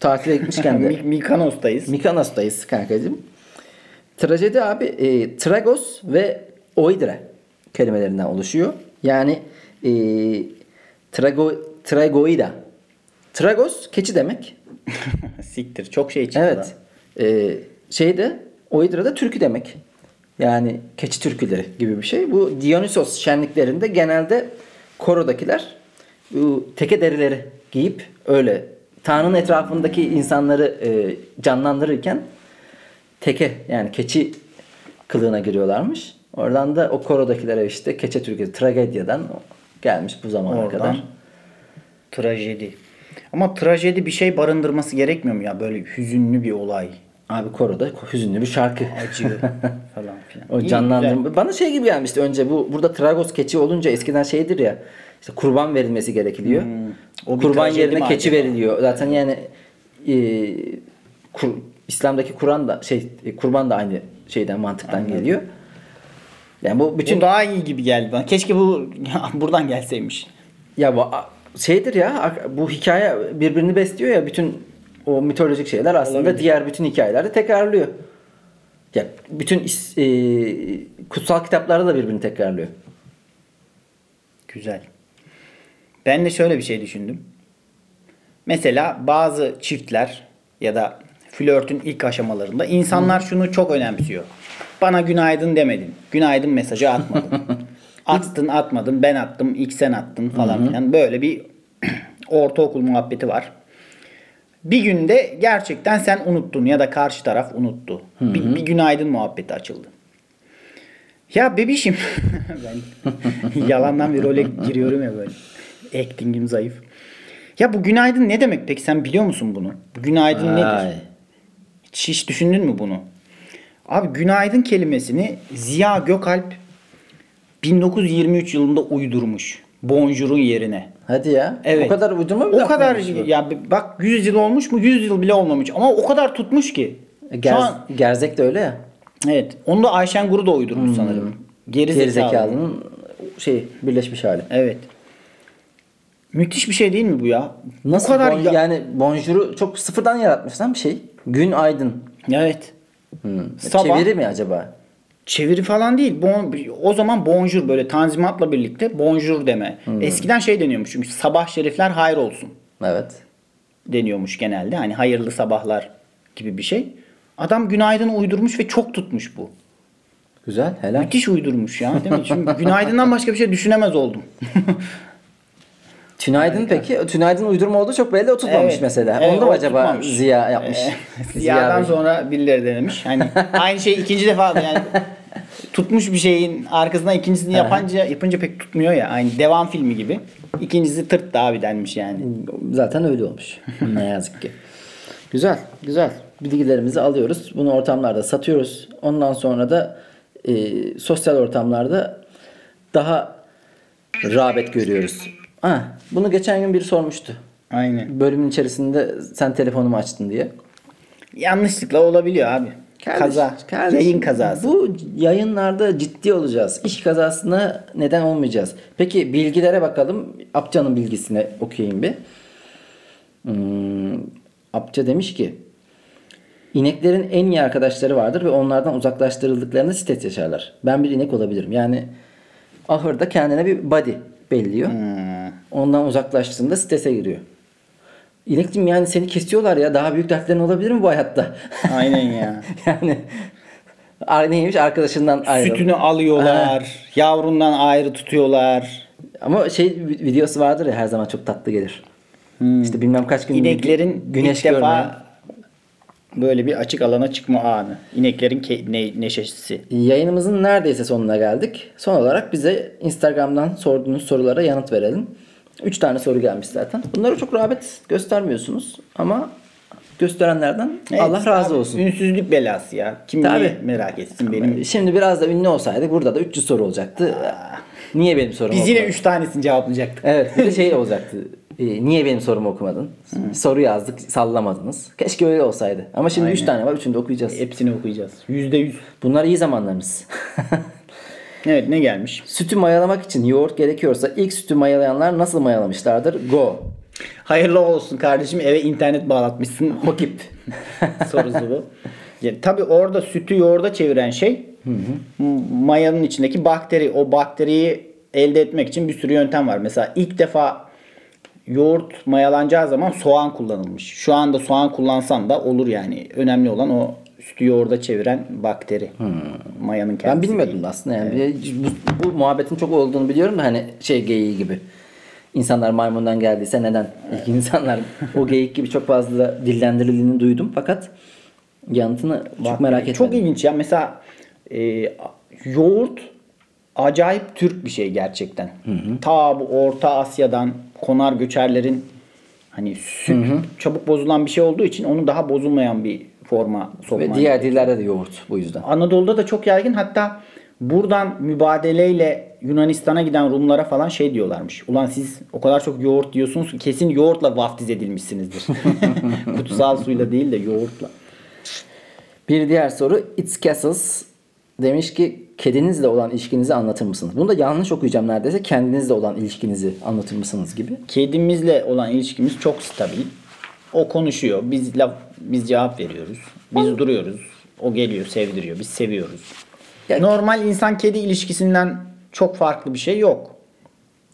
tatile gitmişken de <laughs> Mi- Mikanos'tayız. Mikonos'tayız kankacığım. Trajedi abi e, Tragos ve Oidre kelimelerinden oluşuyor. Yani e, trago, Tragoida. Tragos keçi demek. <laughs> Siktir. Çok şey çıktı. Evet. Ee, şeyde Oidra da türkü demek. Yani keçi türküleri gibi bir şey. Bu Dionysos şenliklerinde genelde korodakiler bu teke derileri giyip öyle Tanrı'nın etrafındaki insanları e, canlandırırken teke yani keçi kılığına giriyorlarmış. Oradan da o korodakilere işte keçe türküsü tragedyadan gelmiş bu zamana Oradan. kadar. Trajedi. Ama trajedi bir şey barındırması gerekmiyor mu ya? Böyle hüzünlü bir olay. Abi koroda hüzünlü bir şarkı. Acı <laughs> falan filan. O İyi, canlandırma. Bana şey gibi gelmişti önce bu burada Tragos keçi olunca eskiden şeydir ya işte kurban verilmesi gerekiliyor. Hmm. O kurban yerine keçi acaba? veriliyor. Zaten yani e, kur- İslam'daki Kur'an da şey e, kurban da aynı şeyden mantıktan geliyor. Yani bu bütün Bu daha iyi gibi geldi bana. Keşke bu <laughs> buradan gelseymiş. ya bu şeydir ya bu hikaye birbirini besliyor ya bütün o mitolojik şeyler aslında Olabilir. diğer bütün hikayelerde tekrarlıyor. Ya bütün e, kutsal kitaplarda da birbirini tekrarlıyor. Güzel. Ben de şöyle bir şey düşündüm. Mesela bazı çiftler ya da flörtün ilk aşamalarında insanlar şunu çok önemsiyor. Bana günaydın demedin. Günaydın mesajı atmadın. <laughs> Attın atmadın ben attım ilk sen attın falan filan. Böyle bir <clears throat> ortaokul muhabbeti var. Bir günde gerçekten sen unuttun ya da karşı taraf unuttu. Bir, bir günaydın muhabbeti açıldı. Ya bebişim <laughs> ben <laughs> yalandan bir role giriyorum ya böyle. Acting'im zayıf. Ya bu günaydın ne demek peki sen biliyor musun bunu? Bu günaydın Ay. nedir? Hiç, düşündün mü bunu? Abi günaydın kelimesini Ziya Gökalp 1923 yılında uydurmuş. Bonjour'un yerine. Hadi ya. Evet. O kadar uydurma bir O kadar ya bak 100 yıl olmuş mu? 100 yıl bile olmamış ama o kadar tutmuş ki. Şu Gerz- an- Gerzek de öyle ya. evet. Onu da Ayşen Guru da uydurmuş sanırım. Geri, Geri zekalı. zekalının şey birleşmiş hali. Evet. Müthiş bir şey değil mi bu ya? Nasıl bu kadar bon- ya- yani bonjour'u çok sıfırdan yaratmış lan bir şey. Gün aydın. Evet. Hmm. Sabah- Çeviri mi acaba? Çeviri falan değil. Bon, o zaman bonjour böyle tanzimatla birlikte bonjour deme. Eskiden şey deniyormuş çünkü sabah şerifler hayır olsun Evet. deniyormuş genelde. Hani hayırlı sabahlar gibi bir şey. Adam günaydın uydurmuş ve çok tutmuş bu. Güzel. Helal. Müthiş uydurmuş ya değil mi? Şimdi günaydından başka bir şey düşünemez oldum. <laughs> Tünaydın peki? Tünaydın uydurma olduğu çok belli o tutmamış Evet, mesela. evet, Onu da mı acaba tutmamış. Ziya yapmış? Ee, <laughs> Ziya'dan Bey. sonra birileri denemiş. Hani <laughs> aynı şey ikinci defa yani tutmuş bir şeyin arkasından ikincisini yapınca yapınca pek tutmuyor ya. Aynı devam filmi gibi. İkincisi tırt da abi denmiş yani. Zaten öyle olmuş. <laughs> ne yazık ki. Güzel, güzel. Bilgilerimizi alıyoruz. Bunu ortamlarda satıyoruz. Ondan sonra da e, sosyal ortamlarda daha rağbet görüyoruz. Ha, bunu geçen gün biri sormuştu. Aynen. Bölümün içerisinde sen telefonumu açtın diye. Yanlışlıkla olabiliyor abi. Kaza. kardeşim, Yayın kazası. Bu yayınlarda ciddi olacağız. İş kazasına neden olmayacağız. Peki bilgilere bakalım. Apça'nın bilgisine okuyayım bir. Hmm, Apça demiş ki İneklerin en iyi arkadaşları vardır ve onlardan uzaklaştırıldıklarında stres yaşarlar. Ben bir inek olabilirim. Yani ahırda kendine bir body belliyor. Hmm. Ondan uzaklaştığında strese giriyor. İnekciğim yani seni kesiyorlar ya. Daha büyük dertlerin olabilir mi bu hayatta? <laughs> Aynen ya. yani neymiş arkadaşından ayrı. Sütünü alıyorlar. Yavrundan ayrı tutuyorlar. Ama şey vi- videosu vardır ya her zaman çok tatlı gelir. İşte bilmem kaç gün İneklerin güneş ilk defa görmeyen. Böyle bir açık alana çıkma anı. İneklerin ke- ne- neşesi. Yayınımızın neredeyse sonuna geldik. Son olarak bize Instagram'dan sorduğunuz sorulara yanıt verelim. 3 tane soru gelmiş zaten. Bunlara çok rağbet göstermiyorsunuz ama gösterenlerden Evet, Allah razı abi, olsun. Ünsüzlük belası ya. Kim Tabii. merak etsin benim. Şimdi biraz da ünlü olsaydı burada da 300 soru olacaktı. Niye benim sorumu Biz yine okumadın? 3 tanesini cevaplayacaktık. Evet bir de şey <laughs> olacaktı. Ee, niye benim sorumu okumadın? Soru yazdık sallamadınız. Keşke öyle olsaydı. Ama şimdi 3 tane var. Üçünü de okuyacağız. Hepsini okuyacağız. %100. Bunlar iyi zamanlarımız. <laughs> Evet ne gelmiş? Sütü mayalamak için yoğurt gerekiyorsa ilk sütü mayalayanlar nasıl mayalamışlardır? Go. Hayırlı olsun kardeşim eve internet bağlatmışsın. Hokip. <laughs> sorusu bu. Ya, tabii orada sütü yoğurda çeviren şey m- mayanın içindeki bakteri. O bakteriyi elde etmek için bir sürü yöntem var. Mesela ilk defa yoğurt mayalanacağı zaman soğan kullanılmış. Şu anda soğan kullansan da olur yani. Önemli olan o sütü yoğurda çeviren bakteri. Mayanın kendisi. Ben bilmiyordum değil. da aslında yani. Bir- Bu, bu muhabbetin çok olduğunu biliyorum da hani şey geyiği gibi. İnsanlar maymundan geldiyse neden? İlk <laughs> insanlar o geyik gibi çok fazla dillendirildiğini duydum fakat yanıtını çok Bak, merak etmedim. Çok ilginç ya. Mesela e, yoğurt acayip Türk bir şey gerçekten. Ta bu Orta Asya'dan konar göçerlerin hani süt çabuk bozulan bir şey olduğu için onu daha bozulmayan bir forma Ve sokman. diğer dillerde de yoğurt bu yüzden. Anadolu'da da çok yaygın. Hatta buradan mübadeleyle Yunanistan'a giden Rumlara falan şey diyorlarmış. Ulan siz o kadar çok yoğurt diyorsunuz ki kesin yoğurtla vaftiz edilmişsinizdir. <laughs> Kutsal suyla değil de yoğurtla. Bir diğer soru It's Castles demiş ki kedinizle olan ilişkinizi anlatır mısınız? Bunu da yanlış okuyacağım neredeyse. Kendinizle olan ilişkinizi anlatır mısınız gibi. Kedimizle olan ilişkimiz çok stabil. O konuşuyor. Biz laf biz cevap veriyoruz. Biz duruyoruz. O geliyor, sevdiriyor. Biz seviyoruz. Ya- Normal insan kedi ilişkisinden çok farklı bir şey yok.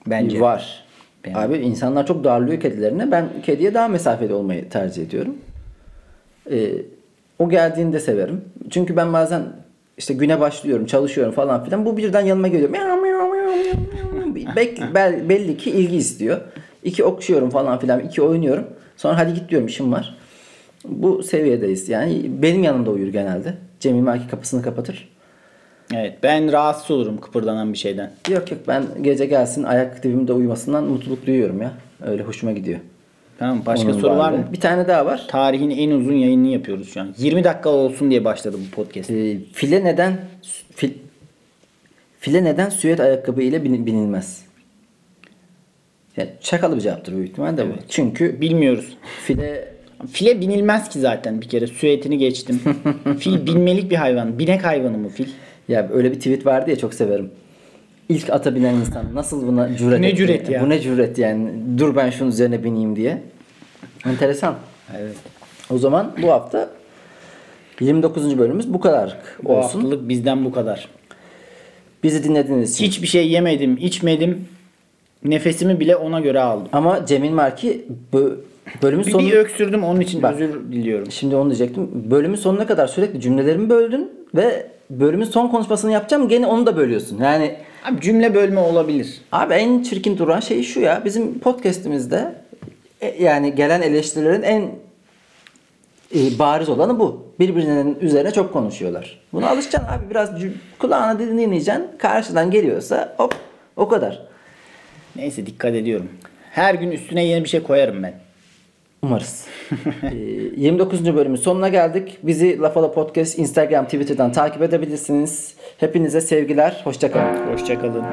Bence. Var. Benim. Abi insanlar çok darlıyor kedilerine. Ben kediye daha mesafeli olmayı tercih ediyorum. Ee, o geldiğinde severim. Çünkü ben bazen işte güne başlıyorum, çalışıyorum falan filan. Bu birden yanıma geliyor. Bek- bel- belli ki ilgi istiyor. İki okşuyorum falan filan. iki oynuyorum. Sonra hadi git diyorum işim var. Bu seviyedeyiz. Yani benim yanımda uyur genelde. Cemil belki kapısını kapatır. Evet. Ben rahatsız olurum kıpırdanan bir şeyden. Yok yok ben gece gelsin ayak dibimde uyumasından mutluluk duyuyorum ya. Öyle hoşuma gidiyor. Tamam. Başka Onun soru var mı? Bir tane daha var. Tarihin en uzun yayınını yapıyoruz şu an. 20 dakika olsun diye başladı bu podcast. Ee, file neden fil, file neden süet ayakkabı ile bin- binilmez? Yani şakalı bir cevaptır büyük ihtimalle de bu. Çünkü Bilmiyoruz. file File binilmez ki zaten bir kere. Süetini geçtim. <laughs> fil binmelik bir hayvan. Binek hayvanı mı fil? ya öyle bir tweet vardı ya çok severim. İlk ata binen insan nasıl buna cüret Ne etti? cüret ya? Bu ne cüret yani? Dur ben şunun üzerine bineyim diye. Enteresan. Evet. O zaman bu hafta 29. bölümümüz bu kadar Bu olsun. haftalık bizden bu kadar. Bizi dinlediğiniz için. Hiçbir şey yemedim, içmedim. Nefesimi bile ona göre aldım. Ama Cemil Marki bö- bölümün Bir, sonu... bir öksürdüm onun için Bak. özür diliyorum. Şimdi onu diyecektim. Bölümün sonuna kadar sürekli cümlelerimi böldün ve bölümün son konuşmasını yapacağım gene onu da bölüyorsun. Yani Abi cümle bölme olabilir. Abi en çirkin duran şey şu ya. Bizim podcast'imizde e, yani gelen eleştirilerin en e, bariz olanı bu. Birbirinin üzerine çok konuşuyorlar. Buna alışacaksın abi. Biraz cü- kulağına dinleyeceksin. Karşıdan geliyorsa hop o kadar. Neyse dikkat ediyorum. Her gün üstüne yeni bir şey koyarım ben. Umarız. Ee, 29. bölümün sonuna geldik. Bizi Lafala Podcast Instagram, Twitter'dan takip edebilirsiniz. Hepinize sevgiler. Hoşçakalın. Hoşçakalın.